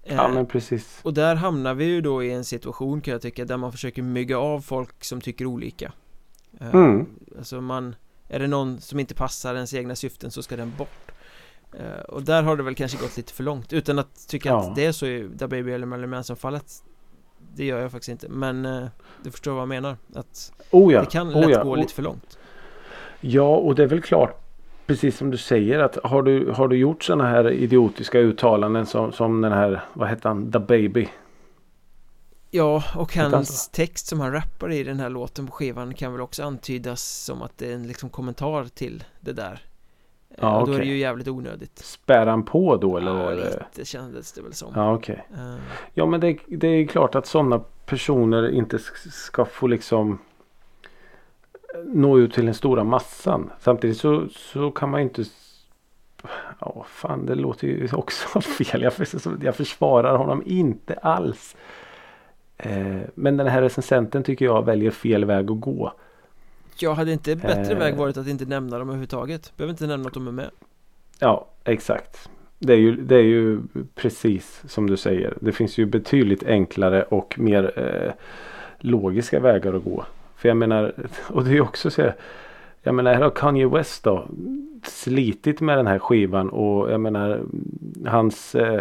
Ja Eh, men precis. Och där hamnar vi ju då i en situation kan jag tycka Där man försöker mygga av folk som tycker olika Eh, Mm. Alltså man Är det någon som inte passar ens egna syften så ska den bort Eh, Och där har det väl kanske gått lite för långt Utan att tycka Ja. att det är så i Da Baby eller Marilyn Manson fallet Det gör jag faktiskt inte Men eh, du förstår vad jag menar Att Oh ja. det kan oh lätt ja. gå lite för långt Ja och det är väl klart. Precis som du säger att har du, har du gjort sådana här idiotiska uttalanden som, som den här, vad hette han, The Baby. Ja, och hans text som han rappar i den här låten på skivan kan väl också antydas som att det är en liksom kommentar till det där Ja, och Då är det ju jävligt onödigt Spär han på då eller? Ja, lite kändes det väl som Ja okej. Eh, Ja men det, det är klart att sådana personer inte ska få liksom nå ut till den stora massan. Samtidigt så, så kan man ju inte Ja fan det låter ju också fel. Jag, jag försvarar honom inte alls. Eh, men den här recensenten tycker jag väljer fel väg att gå. Ja, hade inte bättre Eh. väg varit att inte nämna dem överhuvudtaget? Behöver inte nämna att de är med Ja exakt. Det är, ju, det är ju precis som du säger. Det finns ju betydligt enklare och mer eh, logiska vägar att gå. För jag menar, och det är ju också så här, Jag menar här har Kanye West då slitit med den här skivan och jag menar hans eh,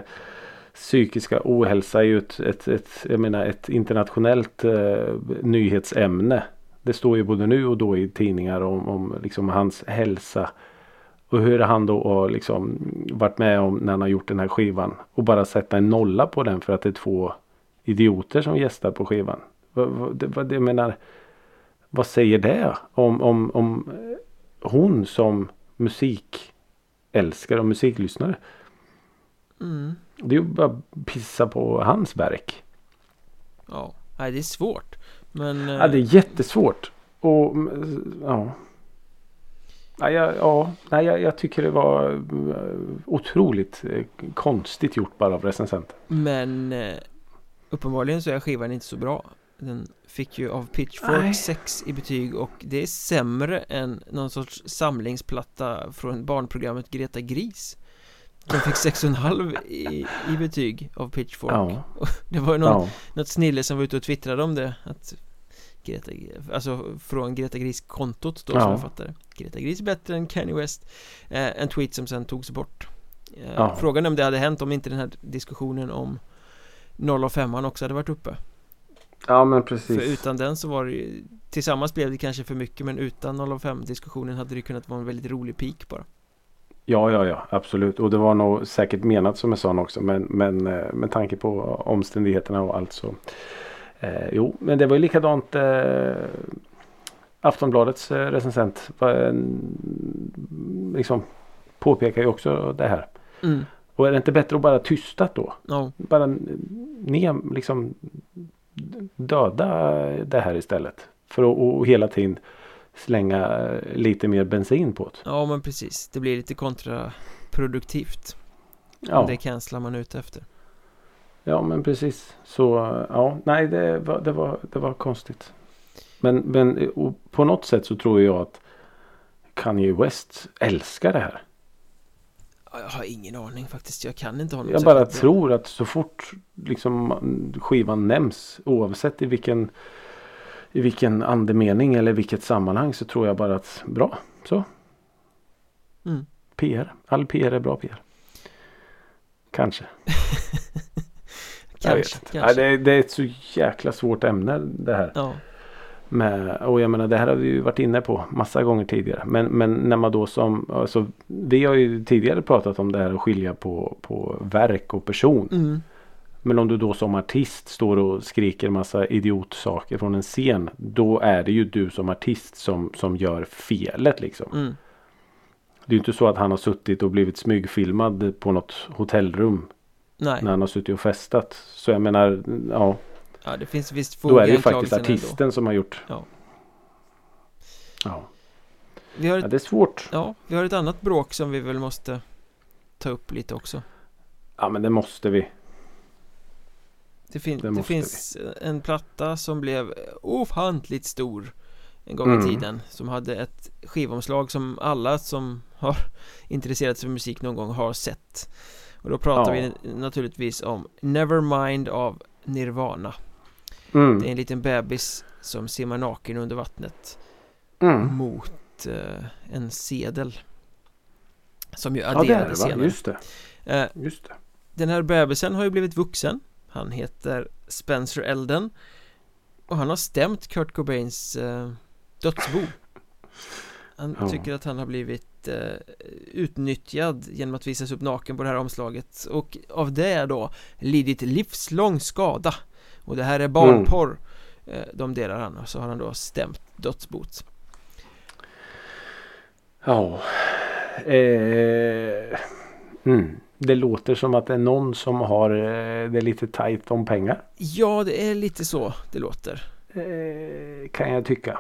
psykiska ohälsa är ju ett, ett, ett, jag menar, ett internationellt eh, nyhetsämne. Det står ju både nu och då i tidningar om, om liksom hans hälsa. Och hur han då har liksom varit med om när han har gjort den här skivan. Och bara sätta en nolla på den för att det är två idioter som gästar på skivan. Vad, vad, vad, jag menar, vad säger det om, om, om hon som musikälskare och musiklyssnare? mm. Det är ju bara pissa på hans verk. Ja, nej det är svårt Men eh, Ja, det är jättesvårt. Och mm, ja. Ja, jag, ja, nej, jag, jag tycker det var eh, otroligt eh, konstigt gjort bara av recensenten. Men eh, Uppenbarligen så är skivan inte så bra Den fick ju av Pitchfork Nej. 6 i betyg och det är sämre än någon sorts samlingsplatta från barnprogrammet Greta Gris Den fick 6,5 i, i betyg av Pitchfork. Ja, Det var ju någon, ja, något snille som var ute och twittrade om det att Greta, alltså från Greta Gris-kontot då som Ja. jag fattade Greta Gris är bättre än Kanye West. Eh, En tweet som sen togs bort. Eh, Ja. Frågan är om det hade hänt om inte den här diskussionen om 0 och 5 också hade varit uppe. Ja men För precis. utan den så var det ju Tillsammans blev det kanske för mycket men utan 0 och 5 diskussionen hade det kunnat vara en väldigt rolig peak bara Ja, ja, ja, absolut. Och det var nog säkert menat som en sån också. Men, men eh, med tanke på omständigheterna och allt så. Eh, jo, men det var ju likadant. Eh, Aftonbladets eh, recensent var, liksom, påpekar ju också det här. Mm. Och är det inte bättre att bara tystat då? Ja, Bara ner, liksom döda det här istället. För att och hela tiden slänga lite mer bensin på det. ja, men precis. Det blir lite kontraproduktivt. Ja, Det cancelar man ut efter. ja men precis. Så ja, nej det var, det var, det var konstigt. Men, men och på något sätt så tror jag att Kanye West älskar det här. Ja, Jag har ingen aning faktiskt. Jag kan inte honom Jag bara tror att så fort liksom skivan nämns oavsett i vilken i vilken andemening eller vilket sammanhang så tror jag bara att bra så. Mm. PR. All PR är bra PR. Kanske. Kanske, kanske. Nej, det, är, det är ett så jäkla svårt ämne det här. Ja, Med, och jag menar det här har vi ju varit inne på massa gånger tidigare. Men, men när man då som, alltså, vi har ju tidigare pratat om det här att skilja på, på verk och person. mm. Men om du då som artist står och skriker massa idiotsaker från en scen. Då är det ju du som artist som, som gör felet liksom. Mm. Det är ju inte så att han har suttit och blivit smygfilmad på något hotellrum. Nej, När han har suttit och festat. Så jag menar, ja. ja, det finns visst Då är det ju faktiskt artisten ändå. som har gjort. Ja. Ja. Vi har ja, ett, det är svårt. ja, vi har ett annat bråk som vi väl måste ta upp lite också. Ja men det måste vi. Det, fin- Det det, finns en platta som blev ofantligt stor en gång Mm. i tiden som hade ett skivomslag som alla som har intresserat sig för musik någon gång har sett och då pratar Ja. vi naturligtvis om Nevermind av Nirvana Mm. Det är en liten bebis som simmar naken under vattnet Mm. mot eh, en sedel som ju Ja det är det senare Just det. eh, Just det. Den här bebisen har ju blivit vuxen Han heter Spencer Elden Och han har stämt Kurt Cobains eh, dödsbo Han Ja. tycker att han har blivit eh, utnyttjad genom att visas upp naken på det här omslaget Och av det då lidit livslång skada Och det här är barnporr eh, De delar han och så har han då stämt dödsbot Ja. Eh. Mm. Det låter som att det är någon som har eh, det lite tajt om pengar. Ja, det är lite så det låter Eh, kan jag tycka.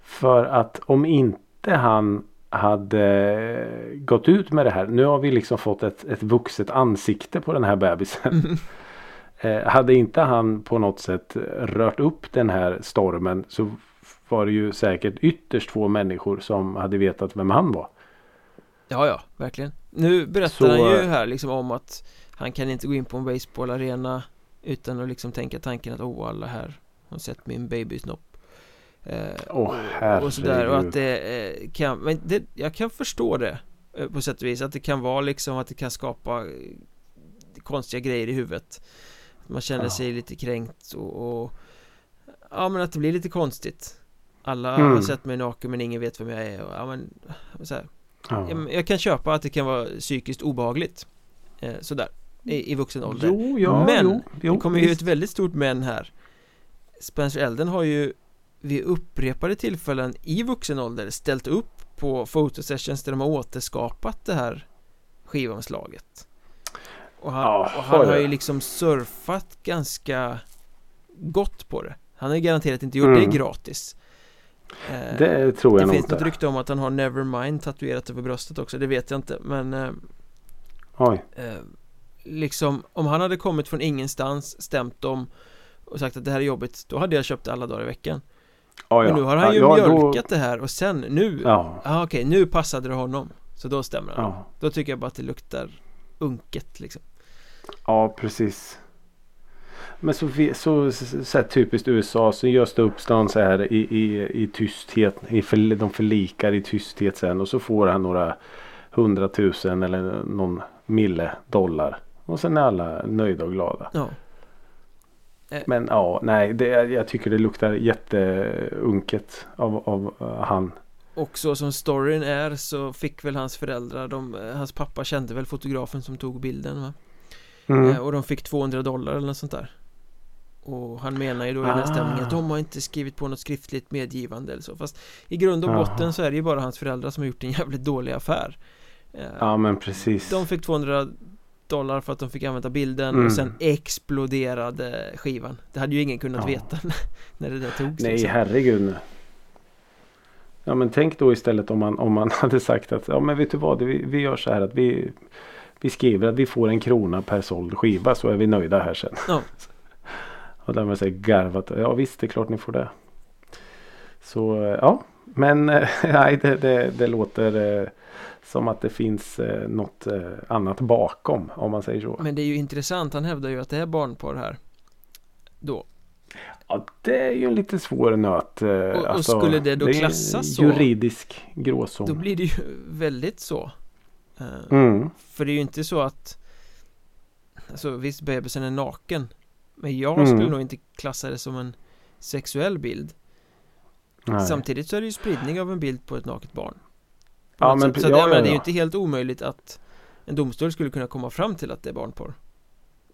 För att om inte han hade gått ut med det här. Nu har vi liksom fått ett, ett vuxet ansikte på den här bebisen. Eh, hade inte han på något sätt rört upp den här stormen så var det ju säkert ytterst få människor som hade vetat vem han var. Ja, ja, verkligen Nu berättar Så- han ju här liksom om att Han kan inte gå in på en baseballarena Utan att liksom tänka tanken att åh, alla här har sett min babysnopp eh, Åh, och, och sådär och att det eh, kan, men det, jag kan förstå det eh, På sätt och vis, att det kan vara liksom att det kan skapa eh, Konstiga grejer i huvudet Man känner Ja. sig lite kränkt och, och Ja men att det blir lite konstigt Alla Mm. har sett mig naken men ingen vet vem jag är och, ja men så här. Ja. Men Jag kan köpa att det kan vara psykiskt obehagligt eh, Sådär I, i vuxen ålder Jo, ja, Men jo, jo, Det kommer ju visst. ett väldigt stort men här Spencer Elden har ju vid upprepade tillfällen i vuxen ålder ställt upp på fotosessions där de har återskapat det här skivomslaget Och han, Ja, och han har ju liksom surfat ganska gott på det Han har ju garanterat inte gjort Mm. det gratis Det tror jag det nog finns något rykte om att han har Nevermind tatuerat över bröstet också, det vet jag inte men eh, Oj. eh, Liksom om han hade kommit från ingenstans, stämt dem och sagt att det här är jobbigt, då hade jag köpt det alla dagar i veckan Ja, Men nu har han ju ja, då- mjölkat det här och sen nu, ja. Ja, okej, nu passade det honom Så då stämmer han ja. Då tycker jag bara att det luktar unket liksom Ja, precis. Men så, så, så, så typiskt USA så görs det uppstånd så här i, i, i tysthet. I för, de förlikar i tysthet sen och så får han några hundratusen eller någon mille dollar. Och sen är alla nöjda och glada. Ja, Men ja, nej, det, jag tycker det luktar jätteunket av, av uh, han. Och så som storyn är så fick väl hans föräldrar, de, eh, hans pappa kände väl fotografen som tog bilden va? Mm. Eh, Och de fick 200 dollar eller något sånt där Och han menar ju då i den här Ah. stämningen att de har inte skrivit på något skriftligt medgivande eller så Fast i grund och Jaha. botten så är det ju bara hans föräldrar som har gjort en jävligt dålig affär Eh, Ja men precis. De fick 200 dollar för att de fick använda bilden Mm. och sen exploderade skivan Det hade ju ingen kunnat Ja. veta när det där togs Nej liksom. herregud. nu. Ja men tänk då istället om man, om man hade sagt att ja men vet du vad vi, vi gör så här att vi Vi skriver att vi får en krona per såld skiva så är vi nöjda här sen. Ja. Och där har man sig garvat. Ja visst det är klart ni får det. Så eh, ja. Men eh, nej det, det, det låter eh, som att det finns eh, något eh, annat bakom om man säger så. Men det är ju intressant, han hävdar ju att det är barnporr här Då Ja, det är ju en lite svår nöt. Och- och skulle det då klassas så? Juridisk gråzon. Då blir det ju väldigt så Mm. För det är ju inte så att Alltså visst bebisen är naken Men jag Mm. skulle nog inte klassa det som en sexuell bild Nej. Samtidigt så är det ju spridning av en bild på ett naket barn På Ja, men pre- Så ja, att, jag menar, ja, det är ju ja. inte helt omöjligt att En domstol skulle kunna komma fram till att det är barnporr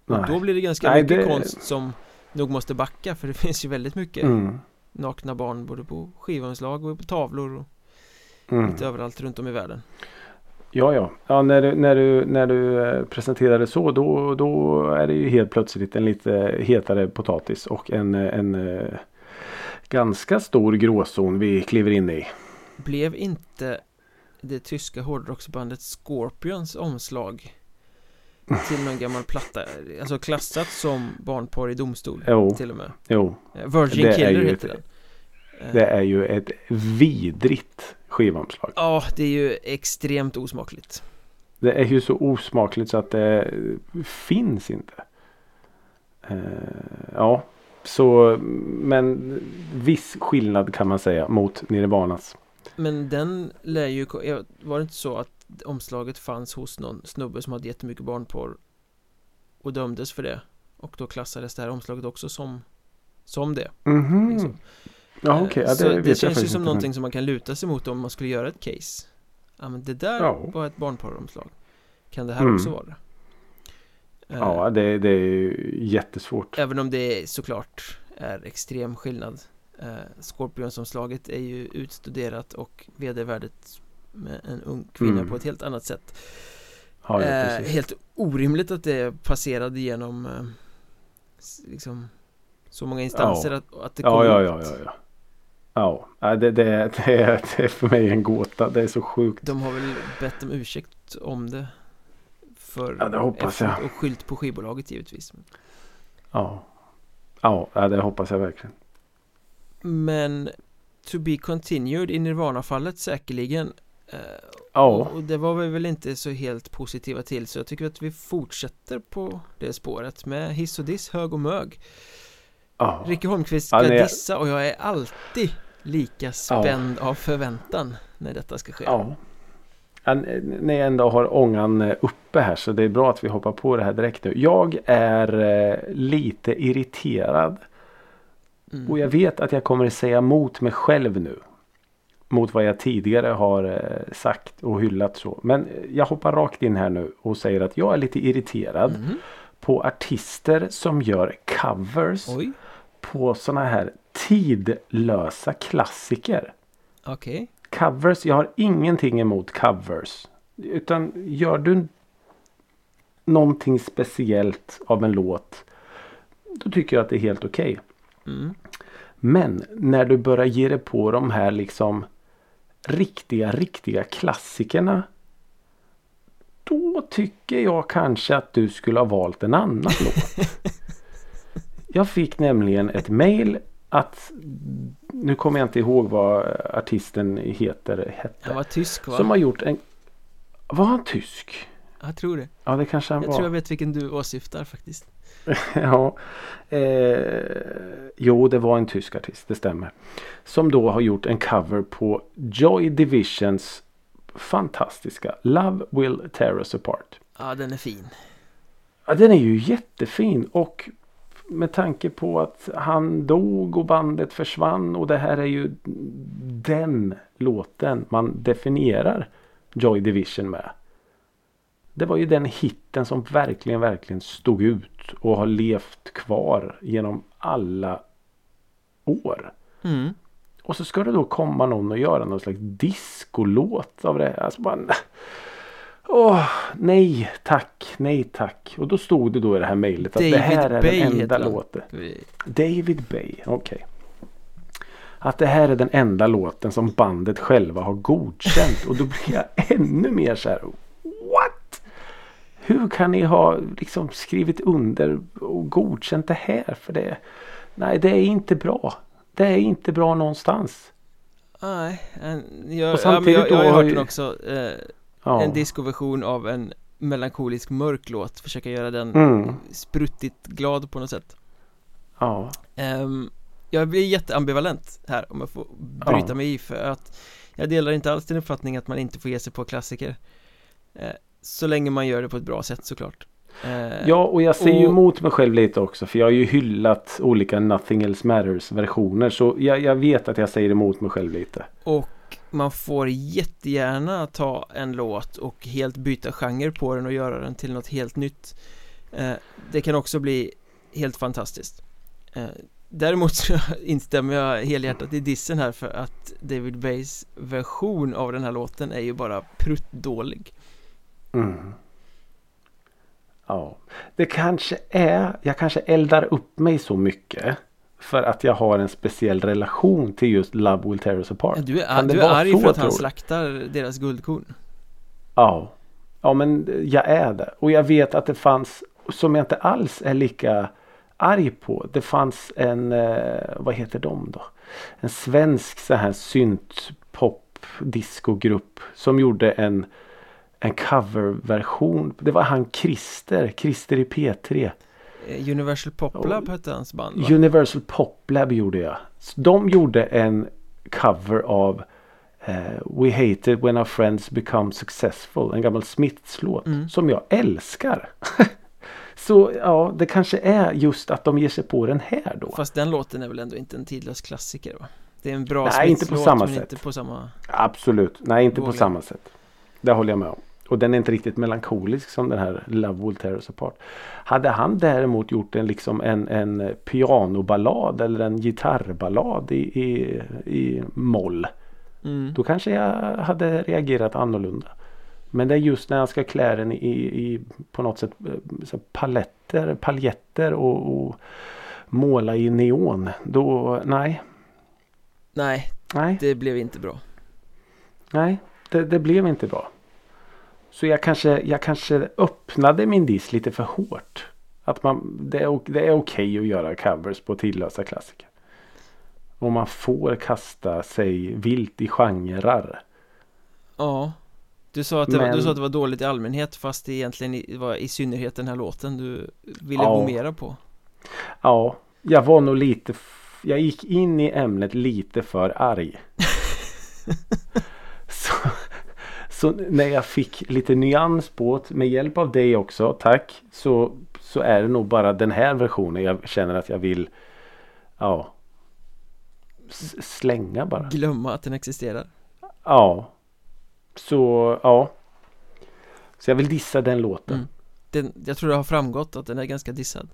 Och Nej. då blir det ganska Nej, mycket det- konst som nog måste backa för det finns ju väldigt mycket Mm. nakna barn både på skivomslag och på tavlor och Mm. lite överallt runt om i världen Ja, ja. ja när, du, när, du, när du eh, presenterar det så då, då är det ju helt plötsligt en lite hetare potatis och en, eh, en eh, ganska stor gråzon vi kliver in i. Blev inte det tyska hårdrocksbandet Scorpions omslag till någon gammal platta, alltså klassat som barnporr i domstol Jo, till och med. jo. Virgin Killer heter ett- den. Eh, Det är ju ett vidrigt skivomslag. Ja, det är ju extremt osmakligt. Det är ju så osmakligt så att det finns inte. Eh, ja, så men viss skillnad kan man säga mot Nirvanas. Men den lär ju, var det inte så att omslaget fanns hos någon snubbe som hade jättemycket barnporr och dömdes för det? Och då klassades det här omslaget också som, som det. Mhm. Liksom. Ja okej, ja, så det, det, vet jag känns ju som någonting som man kan luta sig mot om man skulle göra ett case Ja men det där Ja. var ett barnporromslag Kan det här Mm. också vara det? Men, Eh, ja, det, det är jättesvårt. Även om det såklart är extrem skillnad eh, Scorpionsomslaget är ju utstuderat och vedervärdigt med en ung kvinna Mm. på ett helt annat sätt Ja, ja, eh. Helt orimligt att det passerade genom eh, liksom så många instanser Ja. att, att det kom ja, ja, ut. Ja, ja, ja. Ja, ja det, det, det, är, det är för mig en gåta. Det är så sjukt. De har väl bett om ursäkt om det För Ja, det hoppas jag. Och skylt på skivbolaget givetvis Ja. Ja, ja, det hoppas jag verkligen. Men To be continued i Nirvana-fallet säkerligen Eh, Ja, och, och det var vi väl inte så helt positiva till Så jag tycker att vi fortsätter på det spåret Med hiss och diss, hög och mög ja. Ricky Holmqvist Ja, ska nej. dissa och jag är alltid lika spänd av förväntan när detta ska ske Ja. Ja, n- Ni ändå har ångan eh, uppe här så det är bra att vi hoppar på det här direkt nu. Jag är eh, lite irriterad Mm. och jag vet att jag kommer säga emot mig själv nu. Mot vad jag tidigare har eh, sagt och hyllat så. Men jag hoppar rakt in här nu och säger att jag är lite irriterad Mhm. på artister som gör covers Oj, på sådana här tidlösa klassiker. okej Covers, jag har ingenting emot covers. Utan gör du någonting speciellt av en låt. Då tycker jag att det är helt okej. mm. Men när du börjar ge dig på de här liksom riktiga, riktiga klassikerna. Då tycker jag kanske att du skulle ha valt en annan låt. Jag fick nämligen ett mail att nu kommer jag inte ihåg vad artisten heter. Hette. Han var tysk va? Som har gjort en... Var han tysk? Jag tror det Ja det kanske han Jag var. tror jag vet vilken du åsyftar faktiskt ja. Eh, jo det var en tysk artist, det stämmer. Som då har gjort en cover på Joy Divisions fantastiska Love Will Tear Us Apart. Ja den är fin Ja, den är ju jättefin och med tanke på att han dog och bandet försvann och det här är ju den låten man definierar Joy Division med. Det var ju den hitten som verkligen, verkligen stod ut och har levt kvar genom alla år. Mm. Och så ska det då komma någon och göra någon slags discolåt av det. Alltså bara, Åh, nej tack, nej tack. Och då stod det då i det här mejlet att David det här är Bay den enda låten. Vi- David Bay, okej. Att det här är den enda låten som bandet själva har godkänt. Och då blir jag ännu mer så här. What? Hur kan ni ha liksom skrivit under och godkänt det här? För det, nej det är inte bra. Det är inte bra någonstans. Nej, jag, Och ja, samtidigt jag, jag har hört den också eh, Ja. En discoversion av en melankolisk mörk låt Försöka göra den Mm. spruttigt glad på något sätt Ja. Ehm, Jag blir jätteambivalent här om jag får bryta Ja. mig i för att Jag delar inte alls din uppfattning att man inte får ge sig på klassiker eh, Så länge man gör det på ett bra sätt såklart Eh, Ja och jag ser ju och- emot mig själv lite också. För jag har ju hyllat olika Nothing Else Matters versioner. Så jag, jag vet att jag säger emot mig själv lite. Och man får jättegärna ta en låt och helt byta genre på den och göra den till något helt nytt eh, Det kan också bli helt fantastiskt eh, Däremot så instämmer jag helhjärtat i dissen här för att David Bays version av den här låten är ju bara pruttdålig Mm. Ja. Det kanske är. Jag kanske eldar upp mig så mycket. För att jag har en speciell relation till just Love Will Tear Us Apart. Du är, Kan du är arg så, för att han slaktar deras guldkorn Ja. Ja men jag är det. Och jag vet att det fanns. Som jag inte alls är lika arg på. Det fanns en. Eh, vad heter de då? En svensk så här synt pop discogrupp. Som gjorde en. En coverversion. Det var han Christer. Christer i P3. Universal Pop Lab hette hans band va? Universal Pop Lab gjorde jag. Så De gjorde en cover av eh, We Hate It When Our Friends Become Successful. En gammal Smiths låt. Mm. Som jag älskar. Så ja, det kanske är just att de ger sig på den här då. Fast den låten är väl ändå inte en tidlös klassiker va? Det är en bra Nej, inte på Smiths-låt, samma sätt. inte på samma Absolut. Nej, inte på Dålig. samma sätt. Det håller jag med om. Och den är inte riktigt melankolisk som den här Love Will Tear Us Apart. Hade han däremot gjort en, liksom en, en pianoballad eller en gitarrballad i, i, i moll. mm. Då kanske jag hade reagerat annorlunda. Men det är just när han ska klä den i, i på något sätt eh, så paletter, paljetter och, och måla i neon. Då, nej, Nej, nej. det blev inte bra Nej, det, det blev inte bra. Så jag kanske, jag kanske öppnade min diss lite för hårt. Att man, det är, det är okej att göra covers på tidlösa klassiker. Och man får kasta sig vilt i genrer. Ja Du sa att det, var, Men- du sa att det var dåligt i allmänhet fast det egentligen var i synnerhet den här låten du ville Ja. gå mera på Ja, jag var nog lite... Jag gick in i ämnet lite för arg. så, så när jag fick lite nyans på det med hjälp av dig också, tack. Så, så är det nog bara den här versionen jag känner att jag vill ja, slänga bara. Glömma att den existerar Ja. Så ja. Så jag vill dissa den låten. Mm. den, Jag tror det har framgått att den är ganska dissad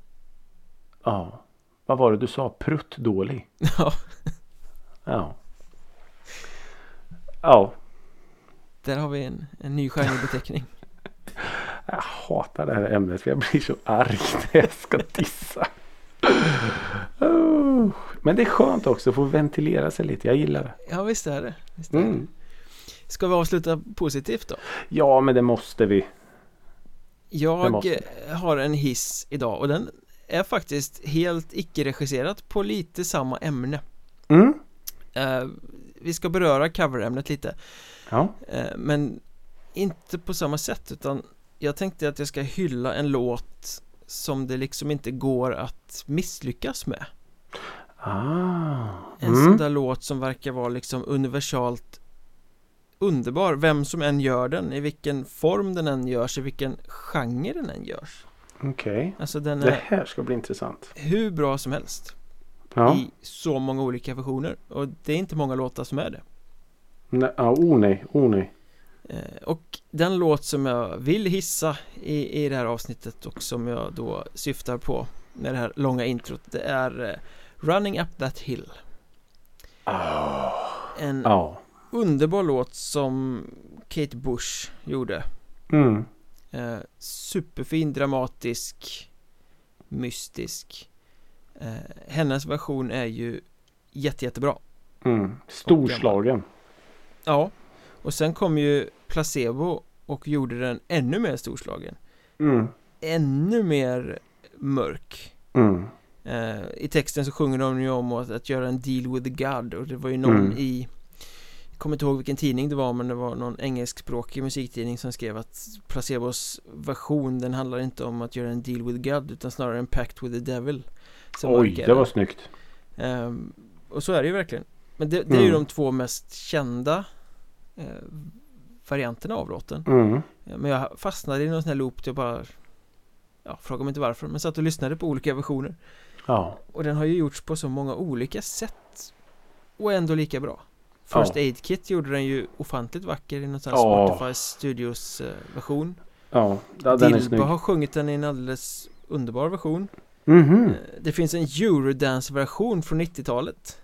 Ja. Vad var det du sa? Prutt dålig. Ja, Ja. Ja. Där har vi en, en ny genrebeteckning Jag hatar det här ämnet för jag blir så arg när jag ska dissa. Oh. Men det är skönt också att få ventilera sig lite. Jag gillar det. Ja visst är det, visst är det. Mm. Ska vi avsluta positivt då? Ja men det måste vi. Jag måste eh, har en hiss idag och den är faktiskt helt icke-regisserat på lite samma ämne Mm. eh, Vi ska beröra coverämnet lite Ja. eh, Men inte på samma sätt utan Jag tänkte att jag ska hylla en låt Som det liksom inte går att misslyckas med Ah. En sån Mm. där låt som verkar vara liksom universalt underbar Vem som än gör den, i vilken form den än görs, i vilken genre den än görs Okej. Alltså den Det är här ska bli intressant. hur bra som helst Ja. i så många olika versioner och det är inte många låtar som är det. Nej, ja, oh nej, oh nej. Eh, Och den låt som jag vill hissa i, i det här avsnittet och som jag då syftar på med det här långa introt det är eh, Running Up That Hill En Ja. underbar låt som Kate Bush gjorde Mm. eh, Superfin, dramatisk, mystisk eh, Hennes version är ju jätte, jättebra Mm. Storslagen. Ja Och sen kom ju Placebo och gjorde den ännu mer storslagen Mm. Ännu mer mörk Mm. eh, I texten så sjunger de ju om att, att göra en deal with the God och det var ju någon Mm. i Jag kommer inte ihåg vilken tidning det var men det var någon engelskspråkig musiktidning som skrev att Placebos version den handlar inte om att göra en deal with God utan snarare en pact with the devil Oj, det var snyggt. Ehm, och så är det ju verkligen Men det, det är ju Mm. de två mest kända eh, varianterna av låten Mm. Men jag fastnade i någon sån här loop där jag bara Ja, fråga mig inte varför men satt och lyssnade på olika versioner Ja. Och den har ju gjorts på så många olika sätt Och ändå lika bra First Ja. Aid Kit gjorde den ju ofantligt vacker i någon sån här Ja. Spotify Studios eh, version Ja, ja den. Dilba har sjungit den i en alldeles underbar version Mhm. Eh, Det finns en Eurodance-version från 90-talet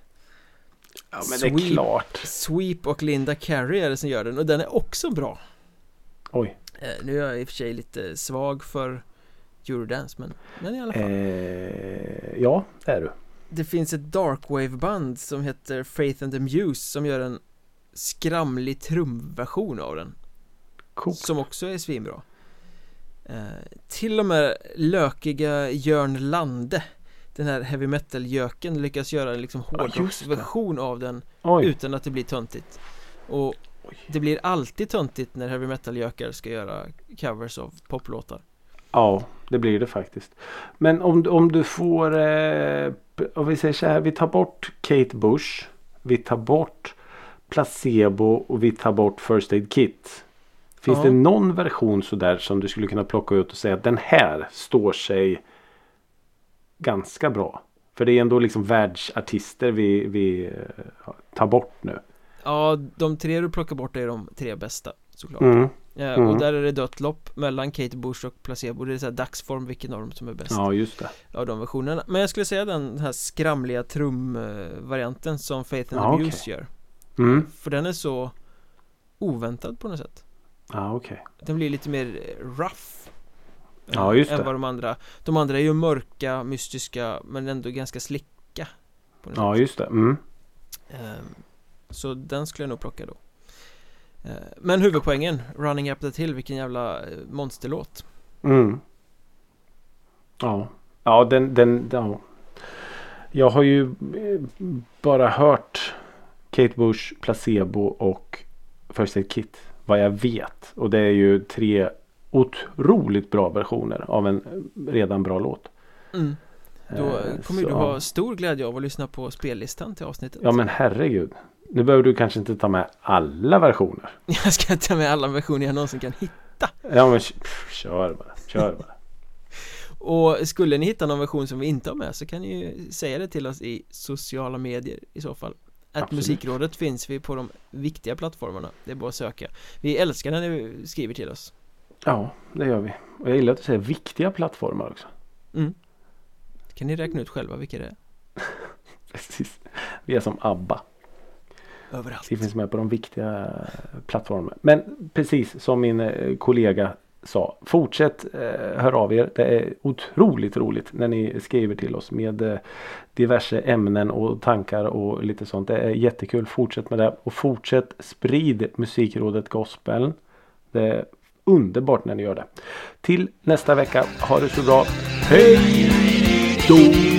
Ja, men det är klart. Sweep och Linda Carey är det som gör den och den är också bra Oj. eh, Nu är jag i och för sig lite svag för Eurodance men, men i alla fall Eh, ja, det är du. Det finns ett darkwave-band som heter Faith and the Muse som gör en skramlig trumversion av den Coolt. Som också är svinbra eh, Till och med lökiga Jörn Lande Den här heavy metal-göken lyckas göra en liksom hårdrocksversion av den Oj. utan att det blir töntigt Och det blir alltid töntigt när heavy metal-gökar ska göra covers av poplåtar Ja, det blir det faktiskt. Men om, om du får, eh, om vi säger så här, vi tar bort Kate Bush. Vi tar bort Placebo och vi tar bort First Aid Kit. Finns Ja. det någon version sådär som du skulle kunna plocka ut och säga att den här står sig ganska bra? För det är ändå liksom världsartister vi, vi eh, tar bort nu. Ja, de tre du plockar bort är de tre bästa såklart Mm. Ja, Mm. Och där är det dött lopp mellan Kate Bush och Placebo Det är så här dagsform vilken av dem som är bäst Ja, just det. Av de versionerna Men jag skulle säga den, här skramliga trumvarianten som Faith and Ja, okej. Muse gör Mm. För den är så oväntad på något sätt Ja, okej. Den blir lite mer rough Ja, eh, just Än det. vad de andra De andra är ju mörka, mystiska Men ändå ganska slicka Ja, sätt. just det. Mm. Ehm, Så den skulle jag nog plocka då Eh, Men huvudpoängen, Running Up That Hill, vilken jävla eh, monsterlåt Mm. Ja. Ja, den, den, ja. Jag har ju bara hört Kate Bush, Placebo och First Aid Kit. Vad jag vet. Och det är ju tre otroligt bra versioner av en redan bra låt. mm. Då Eh, kommer så, du ha stor glädje av att lyssna på spellistan till avsnittet Ja men herregud. Nu behöver du kanske inte ta med alla versioner. Jag ska ta med alla versioner jag någonsin kan hitta Ja men pff, kör bara. Kör bara. Och skulle ni hitta någon version som vi inte har med så kan ni ju säga det till oss i sociala medier i så fall Att Absolut. Musikrådet finns vi på de viktiga plattformarna Det är bara att söka Vi älskar när ni skriver till oss Ja det gör vi. Och jag gillar att du säger viktiga plattformar också. mm. Kan ni räkna ut själva vilka det är? Precis. Vi är som ABBA. Överallt Vi finns med på de viktiga plattformarna. Men precis som min eh, kollega sa. Fortsätt eh, hör av er. Det är otroligt roligt när ni skriver till oss med eh, diverse ämnen och tankar och lite sånt. Det är jättekul. Fortsätt med det. Och fortsätt sprid Musikrådet Gospel. Det underbart när ni gör det. Till nästa vecka. Ha det så bra. Hej då!